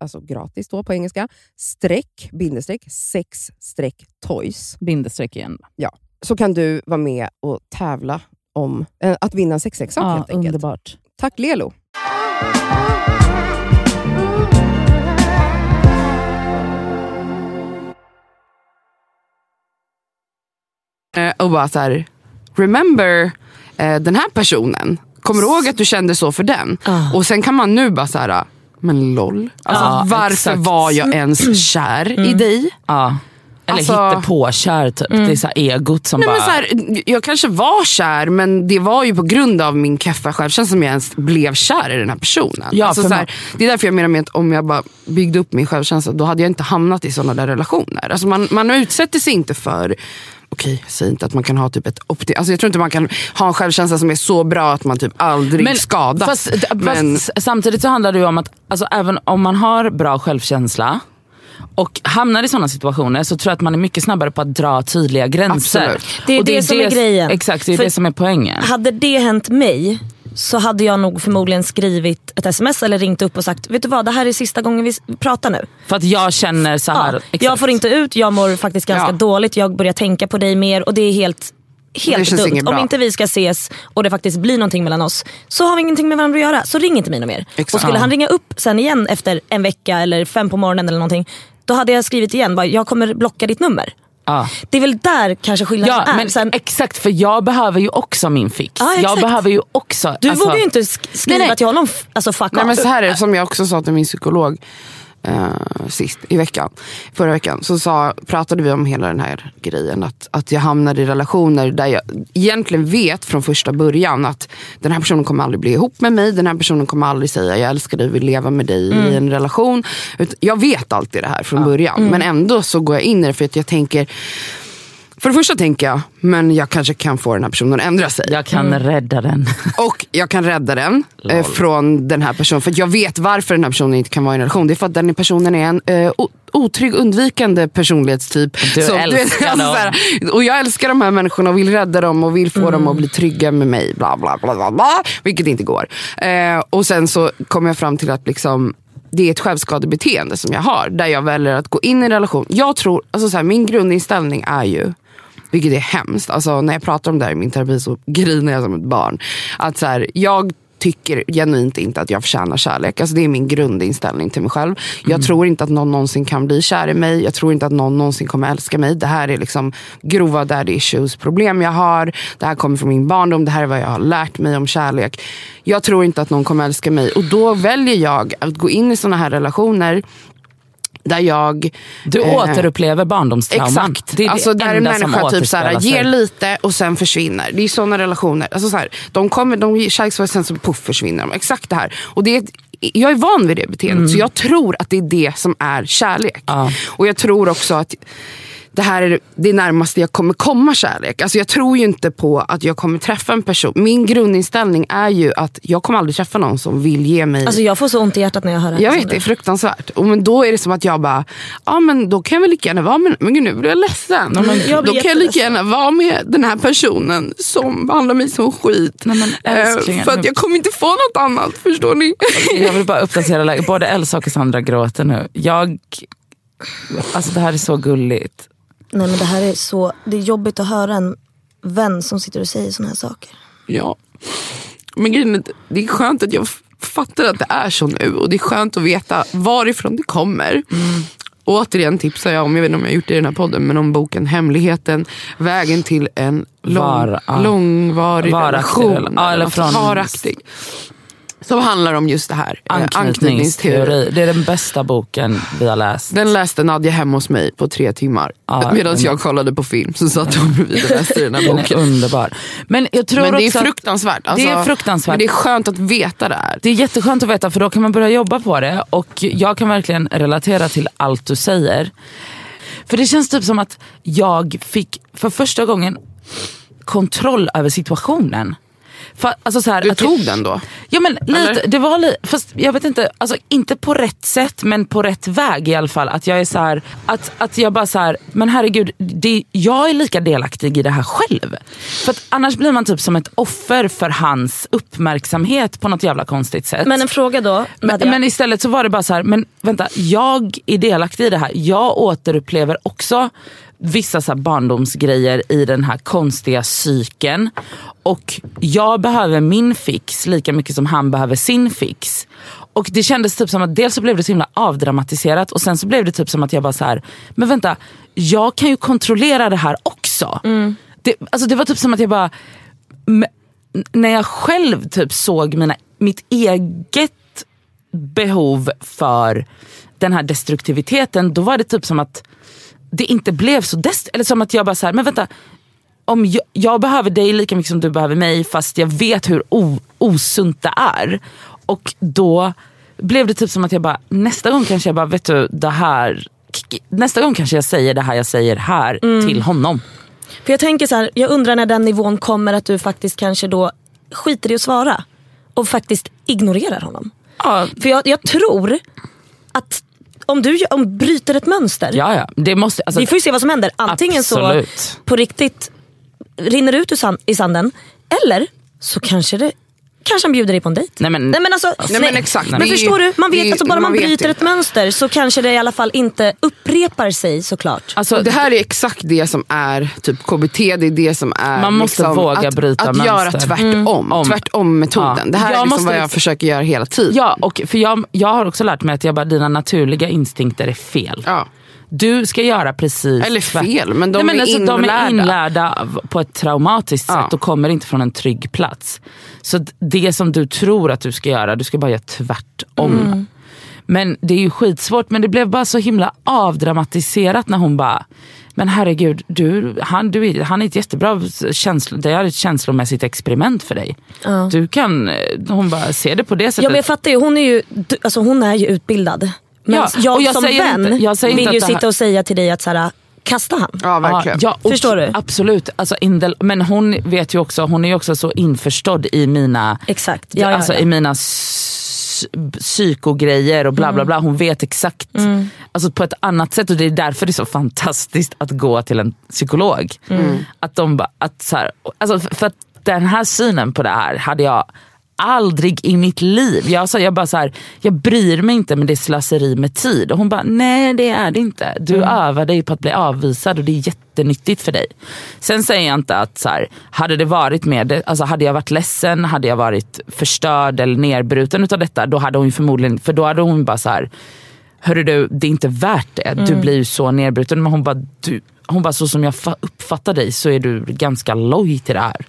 alltså gratis då på engelska, streck, bindestreck, sex streck toys.
Bindestreck igen.
Så kan du vara med och tävla om eh, att vinna en sexleksak
Ja,
helt enkelt.
underbart.
Tack Lelo!
Eh, och bara så här, remember eh, den här personen. Kommer du ihåg att du kände så för den?
Ah.
Och sen kan man nu bara så här,
men LOL. Alltså,
Ja,
varför
exakt.
var jag ens kär i dig?
Ja. Eller
Alltså-
hittepåkär typ. Det är så egot som
Nej,
bara...
men så här, jag kanske var kär men det var ju på grund av min keffa självkänsla som jag ens blev kär i den här personen.
Ja,
alltså, så här, det är därför jag menar med att om jag bara byggde upp min självkänsla då hade jag inte hamnat i sådana där relationer. Alltså, man, man utsätter sig inte för Okej, säger inte att man kan ha typ ett opti- alltså Jag tror inte man kan ha en självkänsla som är så bra att man typ aldrig skadas.
Fast,
men,
fast samtidigt så handlar det ju om att alltså, även om man har bra självkänsla och hamnar i sådana situationer så tror jag att man är mycket snabbare på att dra tydliga gränser.
Absolut.
Det är
Och
det som är grejen.
Exakt, det är
För-
det som är poängen.
Hade det hänt mig så hade jag nog förmodligen skrivit ett sms eller ringt upp och sagt vet du vad det här är sista gången vi pratar nu.
För att jag känner så här.
Ja,
exakt.
jag får inte ut, jag mår faktiskt ganska
Ja.
dåligt, jag börjar tänka på dig mer och det är helt
Det
Helt dumt. Om inte vi ska ses och det faktiskt blir någonting mellan oss så har vi ingenting med varandra att göra. Så ring inte mig mer.
Exakt.
Och skulle han ringa upp sen igen efter en vecka eller fem på morgonen eller någonting. Då hade jag skrivit igen, bara, jag kommer blocka ditt nummer.
Ja.
Det är väl där kanske skillnaden
Ja,
är.
men
Sen,
exakt för jag behöver ju också min fix.
Exakt.
jag behöver ju också...
du
alltså-
vågar ju inte sk- skriva
Nej, nej.
till honom, alltså fuck
Nej,
off.
men så här är det, som jag också sa till min psykolog eh, sist i veckan, förra veckan. Så sa, pratade vi om hela den här grejen. Att, att jag hamnar i relationer där jag egentligen vet från första början att den här personen kommer aldrig bli ihop med mig. Den här personen kommer aldrig säga jag älskar dig, vill leva med dig i en relation. Jag vet alltid det här från början. Men ändå så går jag in i det för att jag tänker för det första tänker jag, men jag kanske kan få den här personen att ändra sig.
Jag kan
Mm.
rädda den.
Och jag kan rädda den eh, från den här personen. För att jag vet varför den här personen inte kan vara i en relation. Det är för att den personen är en eh, otrygg, undvikande personlighetstyp.
Du
Så,
älskar dem.
så här, och jag älskar de här människorna och vill rädda dem och vill få dem
Mm.
att bli trygga med mig. Bla, bla, bla, bla, bla, vilket inte går. Eh, och sen så kommer jag fram till att liksom, det är ett självskadebeteende som jag har. Där jag väljer att gå in i en relation. Jag tror, alltså så här, min grundinställning är ju vilket är hemskt. Alltså, när jag pratar om det här i min terapi så grinar jag som ett barn. Att så här, jag tycker genuint inte att jag förtjänar kärlek. Alltså, det är min grundinställning till mig själv. Jag tror inte att någon någonsin kan bli kär i mig. Jag tror inte att någon någonsin kommer älska mig. Det här är liksom grova daddy issues problem jag har. Det här kommer från min barndom. Det här är vad jag har lärt mig om kärlek. Jag tror inte att någon kommer älska mig. Och då väljer jag att gå in i såna här relationer där jag
Du
eh,
återupplever barndomstrauman.
Exakt.
Det är det
alltså där en människa typ såhär, ger lite och sen försvinner. Det är sådana relationer. Alltså såhär, de kommer, de kärleksfulla sen så puff försvinner de. Exakt det här. Och det är, jag är van vid det beteendet så jag tror att det är det som är kärlek.
Ja.
Och jag tror också att det här är det närmaste jag kommer komma kärlek. Alltså jag tror ju inte på att jag kommer träffa en person. Min grundinställning är ju att jag kommer aldrig träffa någon som vill ge mig
Alltså jag får så ont i hjärtat när jag hör det.
jag
som
vet, det är fruktansvärt. Och men då är det som att jag bara, ja men då kan jag väl lika gärna vara med, men gud nu blir jag ledsen.
jag blir
då kan jag lika
jätteledsen.
gärna vara med den här personen som behandlar mig som skit.
Nej, men
Eh, för att jag kommer inte få något annat, förstår ni?
Jag vill bara uppdatera läget. Både Elsa och Cassandra gråter nu. Jag, alltså det här är så gulligt.
Nej men det här är så, det är jobbigt att höra en vän som sitter och säger såna här saker.
Ja. Men grejen är, det är skönt att jag fattar att det är så nu och det är skönt att veta varifrån det kommer.
Mm.
Och återigen tipsar jag om, jag vet inte om jag har gjort det i den här podden, men om boken Hemligheten, vägen till en lång,
Var- ja.
långvarig
Varaktig
relation.
eller från-
varaktig. Som handlar om just det här, eh,
Anknytningsteori. Det är den bästa boken vi har läst.
Den läste Nadja hemma hos mig på tre timmar.
Ja,
Medan jag kollade på film så satt hon bredvid och läste den här
Den är
boken.
underbar. Men jag tror
Men det är fruktansvärt.
det är
Alltså,
fruktansvärt.
Men det är skönt att veta det här.
Det är jätteskönt att veta för då kan man börja jobba på det och jag kan verkligen relatera till allt du säger. För det känns typ som att jag fick för första gången kontroll över situationen. För, alltså så här,
Du
att
tog den då?
Ja men lite, det var lite, fast jag vet inte, alltså inte på rätt sätt men på rätt väg i alla fall. Att jag är så här, att, att jag bara så här, men herregud, det, jag är lika delaktig i det här själv. För att annars blir man typ som ett offer för hans uppmärksamhet på något jävla konstigt sätt.
Men en fråga då,
Men, men istället så var det bara så här, men vänta, jag är delaktig i det här. Jag återupplever också vissa så barndomsgrejer i den här konstiga psyken. Och jag behöver min fix lika mycket som han behöver sin fix. Och det kändes typ som att dels så blev det så himla avdramatiserat och sen så blev det typ som att jag bara så här, men vänta, jag kan ju kontrollera det här också. Det, alltså det var typ som att jag bara, när jag själv typ såg mina, mitt eget behov för den här destruktiviteten, då var det typ som att det inte blev så dest eller som att jag bara så här, men vänta, om jag, jag behöver dig lika mycket som du behöver mig fast jag vet hur o, osunt det är. Och då blev det typ som att jag bara, nästa gång kanske jag bara, vet du det här, nästa gång kanske jag säger det här jag säger här till honom.
För jag tänker så här, jag undrar när den nivån kommer att du faktiskt kanske då skiter i att svara. Och faktiskt ignorerar honom.
Ja,
För jag, jag tror att om du om bryter ett mönster.
ja, ja. Det måste, alltså,
Vi får ju se vad som händer. Antingen
Absolut.
så på riktigt rinner ut i sanden. Eller så kanske det Kanske han bjuder dig på en dejt.
Nej, men-
nej, men alltså,
Nej, men exakt.
Men förstår du, man vet
ju-
alltså bara man,
man
bryter ett mönster så kanske det i alla fall inte upprepar sig såklart.
alltså,
Det här är exakt det som är typ KBT, det är det som är
Man måste
liksom,
våga
att,
bryta
att
mönster.
göra tvärtom.
Om.
Tvärtom metoden.
Ja.
Det här
Jag
är liksom vad jag
liksom-
försöker göra hela tiden.
Ja, och för jag, jag har också lärt mig att jag bara, dina naturliga instinkter är fel.
Ja.
Du ska göra precis
Eller fel, men de
Nej,
är
alltså, De är
inlärda.
inlärda på ett traumatiskt
Ja.
sätt och kommer inte från en trygg plats. Så det som du tror att du ska göra, du ska bara göra tvärtom.
Mm.
Men det är ju skitsvårt, men det blev bara så himla avdramatiserat när hon bara men herregud, du, han, du, är- han är ett jättebra känslo, det är ett känslomässigt experiment för dig.
Ja.
Du kan, hon bara ser det på det sättet.
Ja, men jag fattar ju, hon är ju, alltså, hon är ju utbildad. Men
Ja,
jag,
och jag
som
säger
vän
inte- jag säger
vill
inte
ju
här-
sitta och säga till dig att så här, kasta han.
Ja, verkligen.
Ja, och-
Förstår du?
Absolut. Alltså, in the, men hon vet ju också, hon är ju också så införstådd i mina,
Exakt. Ja,
alltså,
ja.
I mina psykogrejer och bla bla bla. Hon vet exakt
Mm.
alltså, på ett annat sätt och det är därför det är så fantastiskt att gå till en psykolog.
Mm.
Att de bara, att så här, alltså, för- för att den här synen på det här hade jag aldrig i mitt liv. Jag, sa, jag bara så här, jag bryr mig inte men det är slöseri med tid. Och hon bara, nej det är det inte. Du
Mm.
övar dig på att bli avvisad och det är jättenyttigt för dig. Sen säger jag inte att så här, hade det varit med, alltså hade jag varit ledsen, hade jag varit förstörd eller nerbruten utav detta, då hade hon förmodligen, för då hade hon bara så här, hörru du, det är inte värt det. Du blir ju så nedbruten. Men hon bara, du, hon bara, så som jag fa- uppfattar dig så är du ganska loj till det här.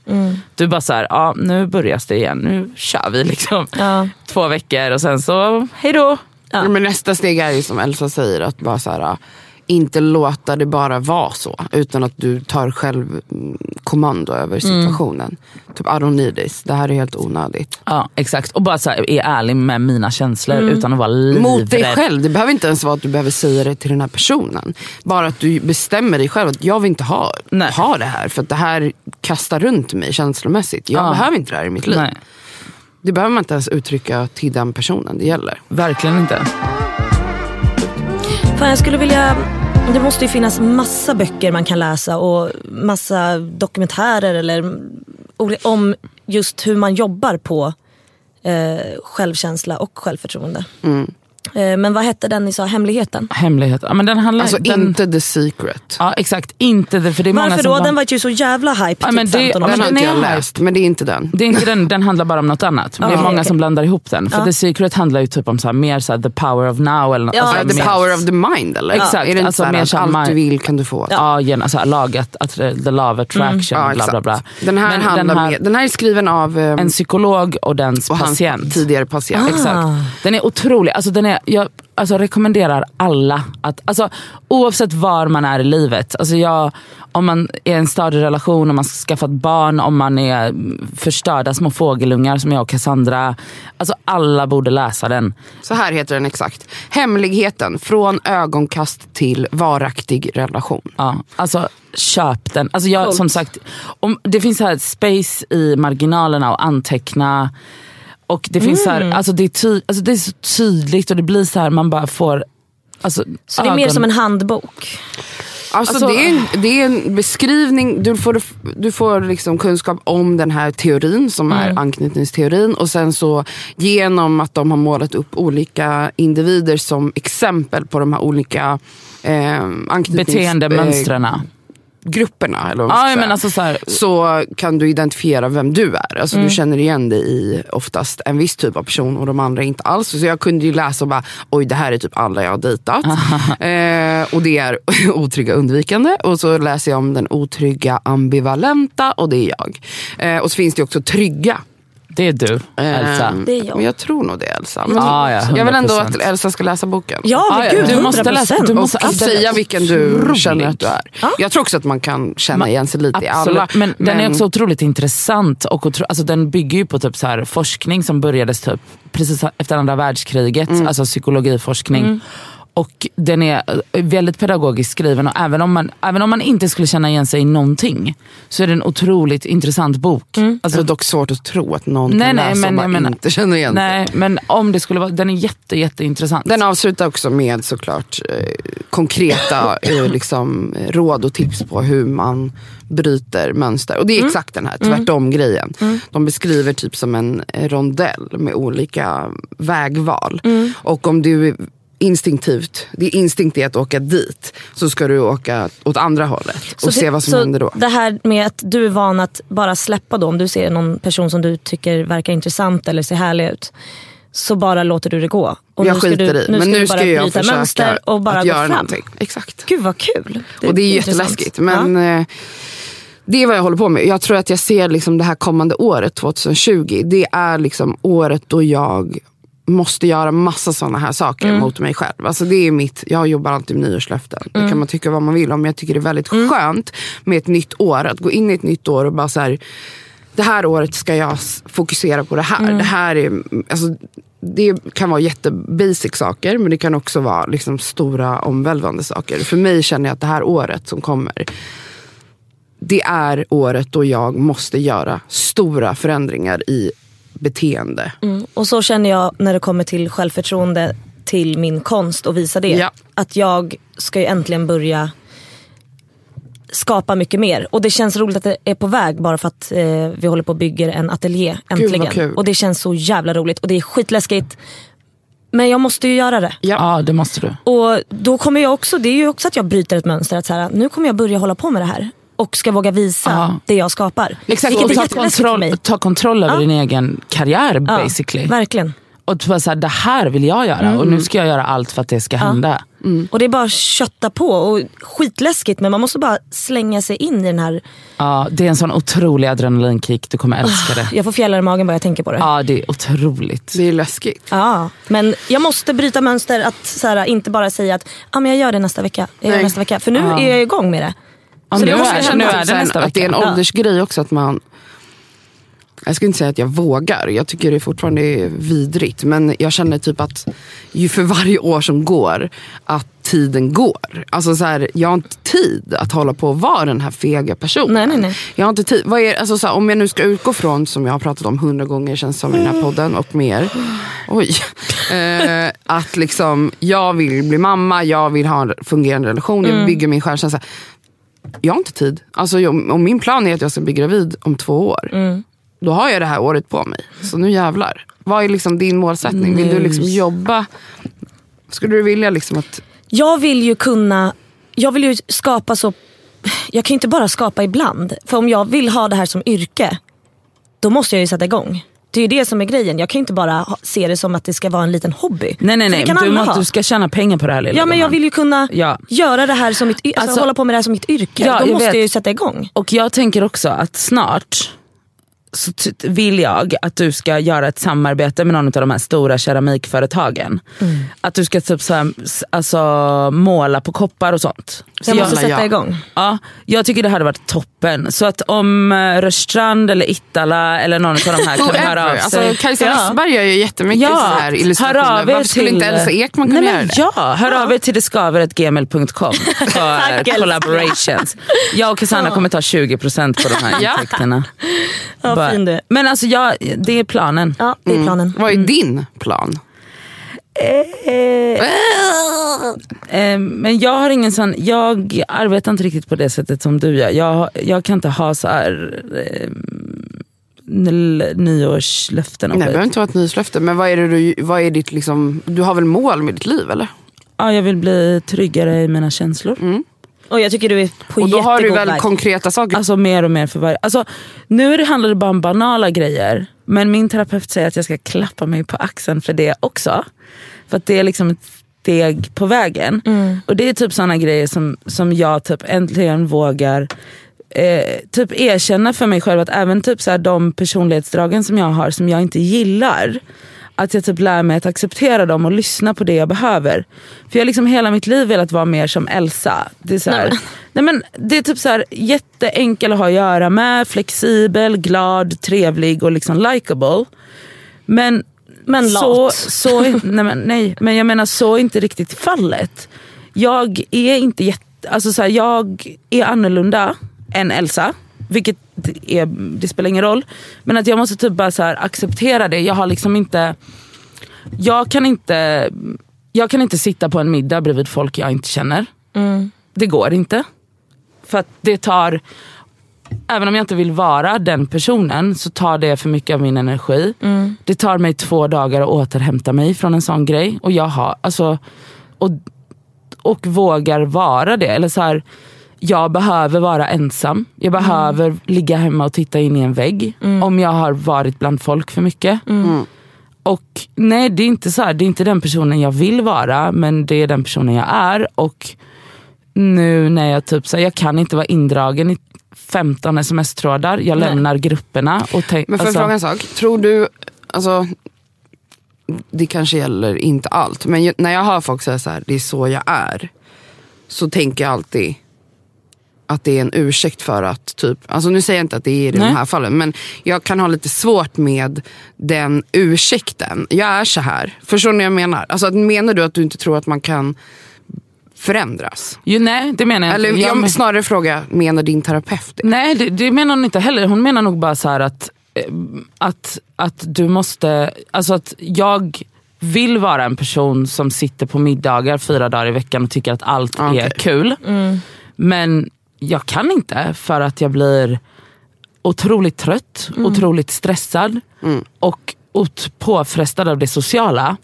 Du bara så här, ja nu börjar det igen, nu kör vi liksom.
Ja.
Två veckor och sen så, hejdå.
Ja.
Men nästa steg är ju som Elsa säger, att bara så här, inte låta det bara vara så. Utan att du tar själv mm, kommando över situationen. Typ I don't need this, det här är helt onödigt.
Ja exakt, och bara så här, är ärlig med mina känslor utan att vara livrädd.
Mot dig själv, det behöver inte ens vara att du behöver säga det till den här personen. Bara att du bestämmer dig själv att jag vill inte ha,
Nej.
ha det här. För att det här kastar runt mig känslomässigt. Jag
Ja.
behöver inte det här i mitt liv.
Nej,
Det behöver man inte ens uttrycka till den personen det gäller.
verkligen inte.
Fan, jag skulle vilja... Det måste ju finnas massa böcker man kan läsa och massa dokumentärer eller om just hur man jobbar på eh, självkänsla och självförtroende.
Mm.
Eh, men vad hette den ni sa, Hemligheten?
Hemlighet. Ja, men den handlar,
Alltså
den,
inte the secret.
Ja exakt, inte det. För det är många
Varför
som
då?
bland-
Den var ju så jävla hype
Ja,
typ
men det-
15 år
Den har inte
den
jag
är
läst, men det är inte den.
Det är inte den, den handlar bara om något annat. det är
Ja,
många
okej.
som blandar ihop den. För
Ja.
The Secret handlar ju typ om så här, mer så här, the power of now. Eller,
Ja,
alltså,
Ja, the
mer-
power of the mind eller?
Exakt,
Är det inte
alltså
så här
mer
att
så här
allt
mind-
du vill kan du få?
Ja, gärna så här, laget, att, the law of attraction,
Ja,
bla
exakt.
bla bla.
Den, här
Men
handlar
den, här,
med, den här är skriven av ehm,
en psykolog och dens
och
patient.
tidigare patient.
Ah.
Exakt. Den är otrolig. Alltså, den är, jag alltså, rekommenderar alla att, alltså, oavsett var man är i livet. Alltså, jag, om man är i en stadig relation, om man ska skaffa ett barn, om man är mm, förstörda små fågelungar som jag och Cassandra. Alltså, alla borde läsa den.
Så här heter den exakt. Hemligheten, från ögonkast till varaktig relation.
Ja, alltså köp den. Alltså jag, som sagt, om, det finns här space i marginalerna och anteckna. Och det finns så här, alltså det, är ty, alltså det är så tydligt och det blir så här man bara får alltså,
Så det är mer
ögon-
som en handbok.
Alltså,
Alltså-
det, är en, det är en beskrivning, du får, du får liksom kunskap om den här teorin som
Mm.
är anknytningsteorin. Och sen så genom att de har målat upp olika individer som exempel på de här olika eh, anknytnings...
beteendemönstren.
Eh, grupperna. Eller säga.
men alltså så här,
så kan du identifiera vem du är. Alltså
Mm.
Du känner igen dig i oftast en viss typ av person och de andra inte alls. Så jag kunde ju läsa och bara, oj det här är typ alla jag har dejtat. eh, och det är otrygga undvikande. Och så läser jag om den otrygga ambivalenta och det är jag. Eh, och så finns det också trygga.
Det är du, Elsa.
Ehm,
Det är jag.
Men jag tror nog det Elsa. Men
Ja, ja,
jag vill ändå
100%.
att Elsa ska läsa boken.
Ja men
Ja, ja,
gud,
du
100%.
måste läsa- du måste-
Och säga vilken du
otrolig.
känner att du är. Jag tror också att man kan känna igen sig lite i alla.
Men, den är också otroligt intressant och otro, alltså den bygger ju på typ så här forskning som börjades typ precis efter andra världskriget,
Mm.
alltså psykologiforskning. Och den är eh, väldigt pedagogiskt skriven och även om, man, även om man inte skulle känna igen sig i någonting så är det en otroligt intressant bok.
Alltså, det är dock svårt att tro att någon
Nej,
kan
nej,
läsa
men
och bara inte känner igen sig.
Nej men om det skulle vara, den är jätte, jätteintressant.
Den avslutar också med såklart eh, konkreta eh, liksom, råd och tips på hur man bryter mönster. Och det är exakt den här tvärtom grejen. De beskriver typ som en rondell med olika vägval. Och om du instinktivt, det är instinkt i att åka dit, så ska du åka åt andra hållet och
Så
se
det-
vad som händer då.
Det här med att du är van att bara släppa då, om du ser någon person som du tycker verkar intressant eller ser härlig ut. Så bara låter du det gå. Och
jag
nu ska
skiter
du,
i,
nu
men nu ska
bara
jag
bryta
försöka
mönster och bara
att göra
fram.
någonting. Exakt.
Gud vad kul.
och det är jätteläskigt. Men eh, det är vad jag håller på med. Jag tror att jag ser liksom det här kommande året, 2020. Det är liksom året då jag måste göra massa sådana här saker
Mm.
mot mig själv. Alltså det är mitt, jag jobbar alltid med nyårslöften. Det
Mm.
kan man tycka vad man vill om. Men jag tycker det är väldigt skönt med ett nytt år. Att gå in i ett nytt år och bara så här. Det här året ska jag fokusera på det här.
Mm.
Det här är, alltså, det kan vara jättebasic saker men det kan också vara liksom stora omvälvande saker. För mig känner jag att det här året som kommer det är året då jag måste göra stora förändringar i beteende.
Mm. Och så känner jag när det kommer till självförtroende till min konst och visa det.
Ja.
Att jag ska ju äntligen börja skapa mycket mer. Och det känns roligt att det är på väg bara för att eh, vi håller på och bygger en ateljé
vad
äntligen.
kul.
Och det känns så jävla roligt och det är skitläskigt. Men jag måste ju göra det.
Ja det måste du.
Och då kommer jag också, det är ju också att jag bryter ett mönster. Att så här, nu kommer jag börja hålla på med det här. Och ska våga visa
Ja.
det jag skapar.
Exakt,
Vilket
och ta kontroll, ta kontroll över
Ja.
din egen karriär
Ja,
basically.
Verkligen.
Och typ så här, det här vill jag göra och nu ska jag göra allt för att det ska hända.
Och det är bara att kötta på. Och skitläskigt men man måste bara slänga sig in i den här.
Ja, det är en sån otrolig adrenalinkick, du kommer älska det.
Jag får fjällar i magen bara jag tänker på det. Ja.
Ja det är otroligt.
Det är läskigt.
Men jag måste bryta mönster att så här, inte bara säga att ah, men jag gör det nästa vecka. Jag gör nästa vecka. För nu
Ja.
är jag igång med det.
Ja,
Så
nu
det måste
är, nu är det nästa
att det är en
vecka.
Åldersgrej också att man jag skulle inte säga att jag vågar. Jag tycker det fortfarande är vidrigt. Men jag känner typ att ju för varje år som går att tiden går. Alltså så här, jag har inte tid att hålla på och vara den här fega personen.
Nej, nej, nej.
Jag har inte tid. Vad är, alltså så här, om jag nu ska utgå från, som jag har pratat om hundra gånger känns som i den här podden och mer. Oj. Eh, att liksom, jag vill bli mamma, jag vill ha en fungerande relation, jag vill bygga min självkänsla. Jag har inte tid. Alltså, jag, om min plan är att jag ska bli gravid om två år, då har jag det här året på mig. Så nu jävlar. Vad är liksom din målsättning? Vill du liksom jobba? Skulle du vilja liksom att...
Jag vill ju kunna, jag vill ju skapa så, jag kan ju inte bara skapa ibland. För om jag vill ha det här som yrke, då måste jag ju sätta igång. Det är ju det som är grejen. Jag kan inte bara se det som att det ska vara en liten hobby.
Nej nej nej, du,
ha.
du ska tjäna pengar på det här lilla
Ja men jag vill ju kunna
Ja.
göra det här som mitt, alltså,
Alltså-
hålla på med det här som mitt yrke.
Ja,
då
jag
måste
vet.
jag ju sätta igång.
Och jag tänker också att snart så vill jag att du ska göra ett samarbete med någon av de här stora keramikföretagen.
Mm.
Att du ska typ så här, alltså, måla på koppar och sånt.
Så jag måste
Alla
sätta
ja.
igång.
Ja, jag tycker det hade varit toppen. Så att om uh, Rörstrand eller Ittala eller någon av de här kan höra av
Alltså,
sig.
Kajsa
Ja.
Westberg gör ju jättemycket
Ja,
så här illustrationer.
hör av er
Varför skulle
till-
inte Elsa Ekman kunna
Nej,
göra
men
det?
Ja, hör av er till detskaver.gmail.com för collaborations. Jag och Cassandra kommer ta 20% på de här
Ja.
intäkterna.
Ja,
Bara-
fin du.
Men alltså jag, det är planen.
Ja, det är planen.
Vad är din plan?
Eh, men jag har ingen sån, jag arbetar inte riktigt på det sättet som du gör. Jag, jag kan inte ha så här eh, nyårslöften
Nej, det behöver inte vara ett nyårslöfte. Men vad är, det du, vad är ditt liksom, du har väl mål med ditt liv eller?
Ja, jag vill bli tryggare i mina känslor.
Och jag tycker du är på
Och då har du väl
väg.
konkreta saker?
Alltså mer och mer för varje... Alltså, nu handlar det bara om banala grejer. Men min terapeut säger att jag ska klappa mig på axeln för det också. För att det är liksom ett steg på vägen. Och det är typ såna grejer som, som jag typ äntligen vågar eh, typ erkänna för mig själv att även typ så här, de personlighetsdragen som jag har som jag inte gillar, att jag typ lär mig att acceptera dem och lyssna på det jag behöver. För jag har liksom hela mitt liv velat vara mer som Elsa. Det är, så här, nej men, det är typ så här, jätteenkel att ha att göra med, flexibel, glad, trevlig och liksom likable. Men,
Men
så,
lat.
så, nej, men, nej, men jag menar så är inte riktigt fallet. Jag är inte jätte, alltså så här, jag är annorlunda än Elsa. Vilket är, det spelar ingen roll. Men att jag måste typ bara så acceptera det. Jag har liksom inte, jag kan inte, jag kan inte sitta på en middag bredvid folk jag inte känner. Det går inte. För att det tar, även om jag inte vill vara den personen så tar det för mycket av min energi. Det tar mig två dagar att återhämta mig från en sån grej. Och jag har, alltså, och, och vågar vara det. Eller så här, jag behöver vara ensam. Jag behöver ligga hemma och titta in i en vägg. Om jag har varit bland folk för mycket. Och nej, det är inte så här, det är inte den personen jag vill vara, men det är den personen jag är. Och nu när jag typ så här, jag kan inte vara indragen i 15 sms-trådar. Jag lämnar grupperna. Och
Men får jag
alltså,
fråga en sak? Tror du, alltså, det kanske gäller inte allt, men ju- när jag hör folk säga så här, det är så jag är. Så tänker jag alltid att det är en ursäkt för att, typ, alltså nu säger jag inte att det är i de här fallen, men jag kan ha lite svårt med den ursäkten. Jag är så här. Förstår ni vad jag menar? Alltså, att- menar du att du inte tror att man kan förändras?
ju, nej, det menar jag
Eller
inte. Jag
jag
men-
snarare fråga, menar din terapeut det?
Nej, det, det menar hon inte heller. Hon menar nog bara så här att, eh, att, att du måste... Alltså att jag vill vara en person som sitter på middagar fyra dagar i veckan och tycker att allt är
Okej.
kul. Men jag kan inte för att jag blir otroligt trött, otroligt stressad och ot- påfrestad av det sociala.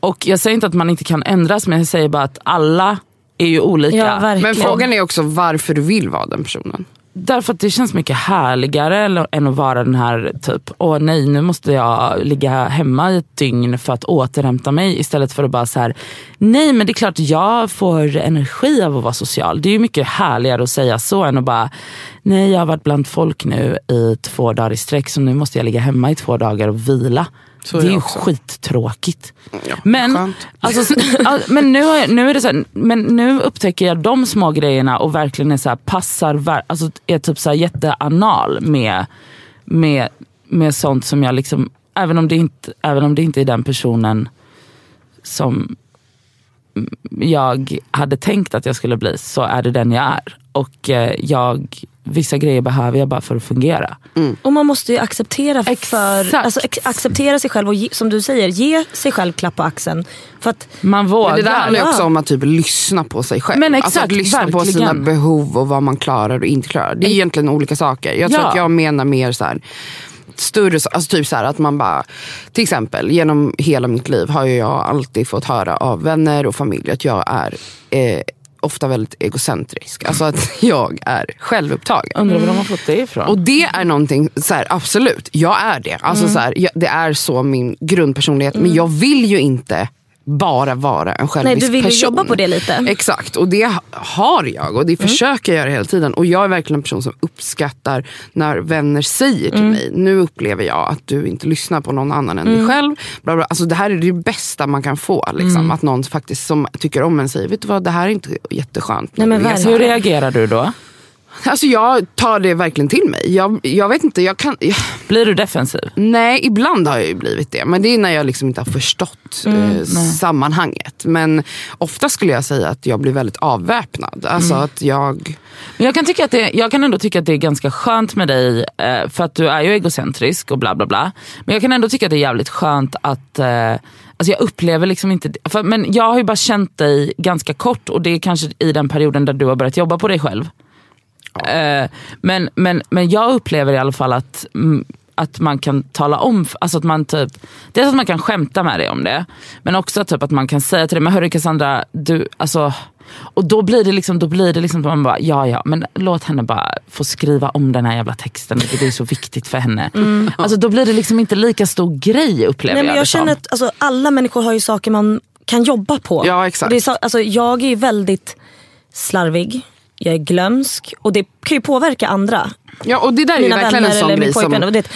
Och jag säger inte att man inte kan ändras men jag säger bara att alla är ju olika.
Ja.
Men frågan är också varför du vill vara den personen.
Därför att det känns mycket härligare än att vara den här typ, åh nej nu måste jag ligga hemma i ett dygn för att återhämta mig istället för att bara så här, nej men det är klart jag får energi av att vara social. Det är ju mycket härligare att säga så än att bara, nej jag har varit bland folk nu i två dagar i sträck så nu måste jag ligga hemma i två dagar och vila.
Så
det är ju skittråkigt.
Ja,
Men, alltså, men, nu, jag- nu är det så här, men nu upptäcker jag de små grejerna och verkligen är så här, passar, alltså, är typ så här jätteanal med, med, med sånt som jag liksom, även om, det inte, även om det inte är den personen som jag hade tänkt att jag skulle bli så är det den jag är. Och eh, jag, vissa grejer behöver jag bara för att fungera.
Och man måste ju acceptera, för,
Exakt.
alltså, acceptera sig själv och ge, som du säger, ge sig själv klapp på axeln. För att,
Man vågar.
Men det där handlar ju
ja.
också om att typ lyssna på sig själv.
Men
alltså att
exakt,
lyssna på sina
verkligen.
behov och vad man klarar och inte klarar. Det är egentligen olika saker. Jag tror
Ja.
att jag menar mer så här, större, så- alltså typ så här att man bara, till exempel genom hela mitt liv har ju jag alltid fått höra av vänner och familj att jag är eh, ofta väldigt egocentrisk. Alltså att jag är självupptagen.
Undrar var de har fått det ifrån.
Och det är någonting, så här, absolut, jag är det. Alltså,
Mm.
så här, jag, det är så min grundpersonlighet. Men jag vill ju inte bara vara en självisk
nej, du vill ju
person.
jobba på det lite.
Exakt, och det har jag och det
Mm.
försöker jag göra hela tiden. Och jag är verkligen en person som uppskattar när vänner säger till
Mm.
mig, nu upplever jag att du inte lyssnar på någon annan än
Mm.
dig själv. Bla bla. Alltså, det här är det bästa man kan få. Liksom.
Mm.
Att någon faktiskt som tycker om en säger, vet du vad, det här är inte jätteskönt.
Nej, men.
Hur reagerar du då?
Alltså jag tar det verkligen till mig. Jag, jag vet inte, jag kan... Jag,
Blir du defensiv?
Nej, ibland har jag ju blivit det. Men det är när jag liksom inte har förstått eh, sammanhanget. Men ofta skulle jag säga att jag blir väldigt avväpnad. Alltså att jag...
Jag kan, tycka att det, jag kan ändå tycka att det är ganska skönt med dig, eh, för att du är ju egocentrisk och bla bla bla. Men jag kan ändå tycka att det är jävligt skönt att eh, Alltså jag upplever liksom inte, för, men jag har ju bara känt dig ganska kort och det är kanske i den perioden där du har börjat jobba på dig själv. Eh, men, men, men jag upplever i alla fall att, mm, att man kan tala om, alltså att man typ, dels att man kan skämta med dig om det, men också typ att man kan säga till dig, men hörru Cassandra, du, alltså, och då blir det liksom, då blir det liksom att man bara, ja ja, men låt henne bara få skriva om den här jävla texten, det är så viktigt för henne. Alltså då blir det liksom inte lika stor grej upplever
Nej, men
jag
jag
det som.
känner att alltså, alla människor har ju saker man kan jobba på.
Ja, exakt.
Och det är så, alltså, jag är ju väldigt slarvig. Jag är glömsk och det kan ju påverka andra.
Ja, och det där är ju verkligen en sån grej som,
det,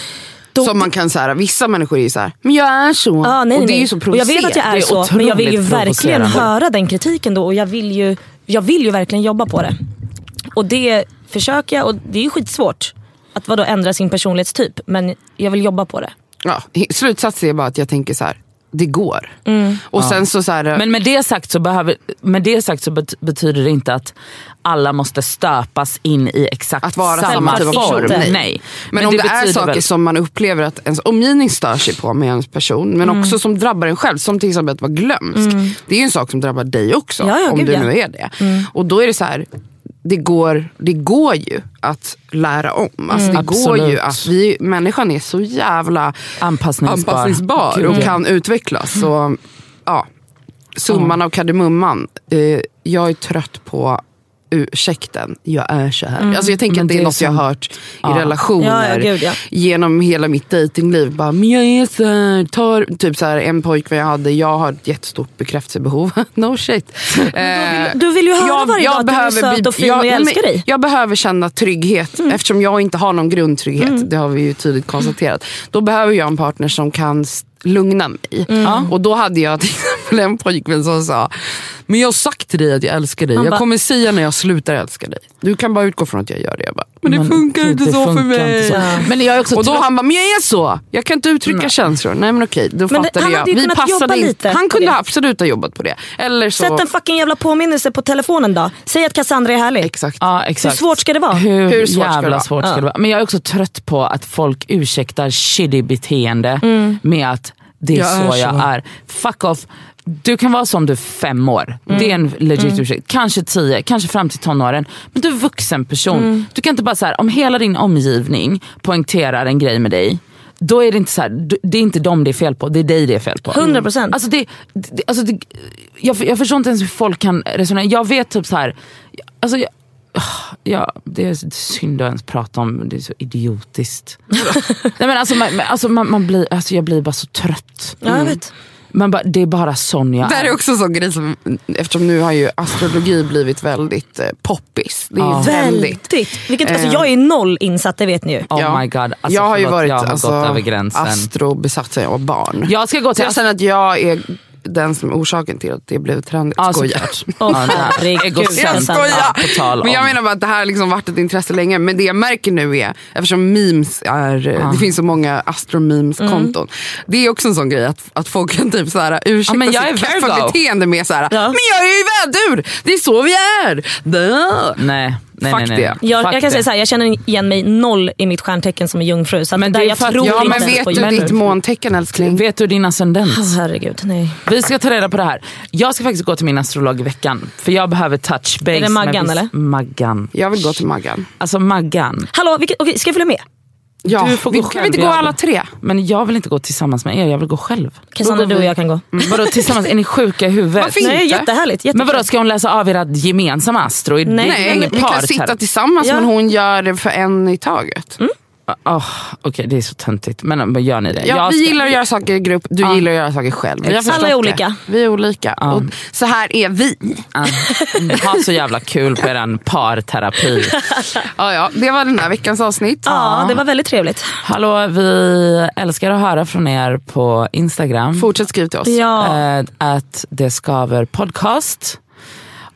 då,
som man kan säga, vissa människor är ju såhär, men jag är så.
Ja, nej,
och det är ju så
och jag vet att jag
provocerande.
är,
är
så, men jag vill ju verkligen
provocerande.
höra den kritiken då och jag vill, ju, jag vill ju verkligen jobba på det. Och det försöker jag och det är ju skitsvårt att vadå, ändra sin personlighetstyp men jag vill jobba på det.
Ja, slutsatsen är bara att jag tänker så här. Det går.
Mm.
Och sen så, så här,
Men med det sagt så, behöver, med det sagt så bet- betyder det inte att alla måste stöpas in i exakt
Att vara
samma,
typ av
form. Nej.
Nej. Men, om det, är
betyder
saker
väl-
som man upplever att ens omgivning stör sig på med ens person, men
Mm.
också som drabbar en själv, som till exempel att vara glömsk. Det är ju en sak som drabbar dig också,
Ja, ja,
om
gud,
du.
Mm.
nu är det. Och då är det så här, det går, det går ju att lära om. Alltså
Mm.
det går ju
Absolut.
att vi, människan är så jävla
Anpassningsbar.
anpassningsbar
Gud,
och
ja.
kan utvecklas. Så, ja. Summan av kardemumman. Eh, jag är trött på ursäkten, jag är så här. Alltså jag tänker
Men
att det är
det är
något jag
som-
har hört i
Ja.
relationer
Ja, gud, ja.
genom hela mitt dejtingliv. Bara, men jag är så här, tar, typ så här, en pojkvän jag hade, jag har ett jättestort bekräftelsebehov. no shit. Eh,
du vill ju höra varje dag att du är söt och fin och jag
nej, men
älskar dig.
Jag behöver känna trygghet eftersom jag inte har någon grundtrygghet. Det har vi ju tydligt konstaterat. Då behöver jag en partner som kan lugna mig. Och då hade jag exempel en pojkvän som sa men jag har sagt till dig att jag älskar dig.
Han
Jag
bara-
kommer säga när jag slutar älska dig. Du kan bara utgå från att jag gör det. Jag bara, men det
Men
funkar inte
det
så för
funkar
mig.
inte så. Men jag är också
Och då han bara, men jag är så. Jag kan inte uttrycka känslor. Nej men okej, då
Men det-
fattade
han
jag.
jobba
in-
lite
Han kunde
det.
absolut ha jobbat på det. Eller så...
Sätt en fucking jävla påminnelse på telefonen då. Säg att Cassandra är härlig.
Exakt.
Ja,
Hur
exakt.
svårt ska det vara?
Hur,
Hur svårt ska det
jävla
vara?
svårt ska det vara? Men jag är också trött på att folk ursäktar shitty beteende med att det är
Jag är
så jag
så.
är. Fuck off. Du kan vara som du är fem år. Det är
Mm.
en legit ursäkt. Kanske tio, kanske fram till tonåren. Men du är en vuxen person.
Mm.
Du kan inte bara så här, om hela din omgivning poängterar en grej med dig. Då är det inte så här, det är inte dem det är fel på, det är dig det är fel på.
100%.
Alltså det, det, alltså det, jag, jag förstår inte ens hur folk kan resonera. Jag vet typ så här, alltså jag, Ja, det är synd att ens prata om, det är så idiotiskt. Nej, men alltså, man, alltså, man, man blir, alltså, jag blir bara så trött.
Ja, jag vet.
Man bara, det är bara sån jag
Det här är också en sån grej som, eftersom nu har ju astrologi blivit väldigt eh, poppis. Det är
Ja.
ju väldigt.
Väldigt. Vilket, alltså, jag är noll insatt, det vet ni ju.
Oh
Ja.
my god. Alltså,
jag har ju varit
jag har
alltså,
gått över gränsen.
astrobesatt sedan jag var barn.
Jag ska gå
Så
till
jag känner att jag är den som är orsaken till att det blev trendigt.
Ja,
Skojar.
såklart.
Åh,
Ja, det här.
herregud,
Egocentrat,
Cassandra.
på tal
Men jag menar bara att det här har liksom varit ett intresse länge. Men det jag märker nu är, eftersom memes är, eh, det finns så många astro-memes-konton. Det är också en sån grej att, att folk kan typ så här, ursäkta
men jag
sitt
Virgo.
kaffebeteende med så här,
Ja.
men jag är ju vädur, det är så vi är. Duh.
Nej, nej,
Fuck
nej. nej.
det.
Jag,
Fuck
jag kan
det.
säga så här, jag känner igen mig noll i mitt stjärntecken som är jungfru. Så
Men
där,
det är
jag
för att-
tror
Ja
inte
men vet
på
du ditt måntecken älskling?
Vet du din ascendent?
Åh, herregud, nej.
Vi ska ta reda på det här. Jag ska faktiskt gå till min astrolog i veckan. För jag behöver touch base.
Är det Maggan, eller?
Maggan.
Jag vill gå till Maggan.
Alltså Maggan.
Hallå, vilket, okej, ska jag följa med?
Ja,
Du får
vi,
gå
kan
själv,
vi inte gå alla tre?
Men jag vill inte gå tillsammans med er, jag vill gå själv.
Cassandra, du och jag kan gå.
Vadå tillsammans? Är ni sjuka i huvudet?
Varför
Nej,
inte?
jättehärligt.
Men
jättekul.
vadå, ska hon läsa av era gemensamma astro?
Nej,
Nej, vi kan sitta tillsammans
Ja.
men hon gör det för en i taget.
Oh, Okej, det är så töntigt. Men, men gör ni det?
Ja,
Jag
vi
ska-
gillar att göra saker i grupp, du
Ja.
gillar att göra saker själv.
Alla är
det.
olika.
Vi är olika.
Ja.
Och så här är vi.
Ah, ha så jävla kul på er parterapi.
Ja, ja, det var den här veckans avsnitt.
Ja, det var väldigt trevligt.
Hallå, vi älskar att höra från er på Instagram.
Fortsätt skriva till oss.
Ja.
Eh, att det skaver podcast.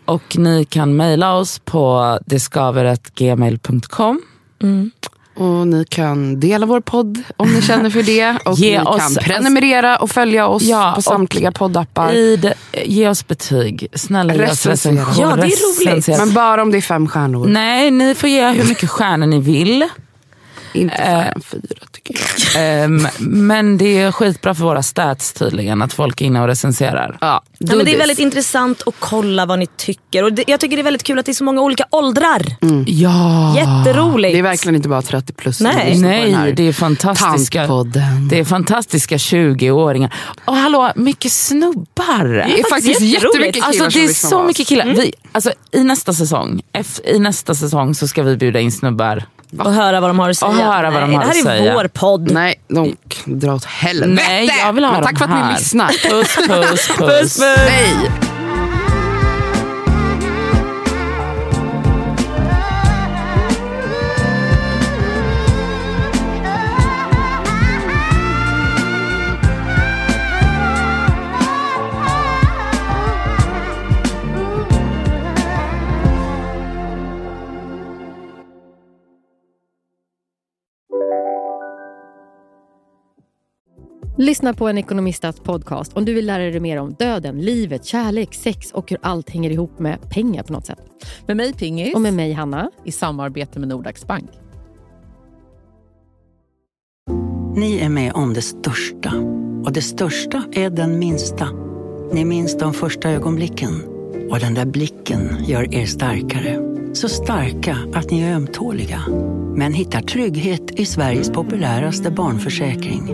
Och ni kan mejla oss på detskaver.gmail.com.
Och ni kan dela vår podd om ni känner för det. Och
Ge
ni
oss-
kan prenumerera och följa oss
Ja,
på samtliga poddappar.
I det, ge oss betyg. Snälla ge oss recension.
Ja, det är roligt.
Men bara om det är fem stjärnor.
Nej, ni får ge hur mycket stjärnor ni vill.
Inte färre än fyra tycker jag.
Ehm, men det är skitbra för våra stats tydligen att folk är inne och recenserar.
Ja,
Ja, men det är väldigt intressant att kolla vad ni tycker. Och det, jag tycker det är väldigt kul att det är så många olika åldrar.
Ja!
Jätteroligt.
Det är verkligen inte bara 30 plus
Nej.
Nej, det är fantastiska,
tantpodden.
det är fantastiska 20-åringar. Och hallå, mycket snubbar.
Det är faktiskt
jätteroligt.
jättemycket killar
Alltså det är så mycket killar. Vi, alltså, I nästa säsong F, i nästa säsong så ska vi bjuda in snubbar.
Och höra vad de har att säga.
Och höra vad de
Nej,
har
det här
att
är
säga.
vår podd.
Nej, de kan dra åt helvete.
Nej, jag vill ha
Men tack
dem
för att
här.
ni lyssnar.
Puss, puss, puss.
Nej.
Lyssna på en ekonomistats podcast om du vill lära dig mer om döden, livet, kärlek, sex och hur allt hänger ihop med pengar på något sätt.
Med mig Pingis.
Och med mig Hanna.
I samarbete med Nordax Bank.
Ni är med om det största. Och det största är den minsta. Ni minns de första ögonblicken. Och den där blicken gör er starkare. Så starka att ni är ömtåliga. Men hittar trygghet i Sveriges populäraste barnförsäkring.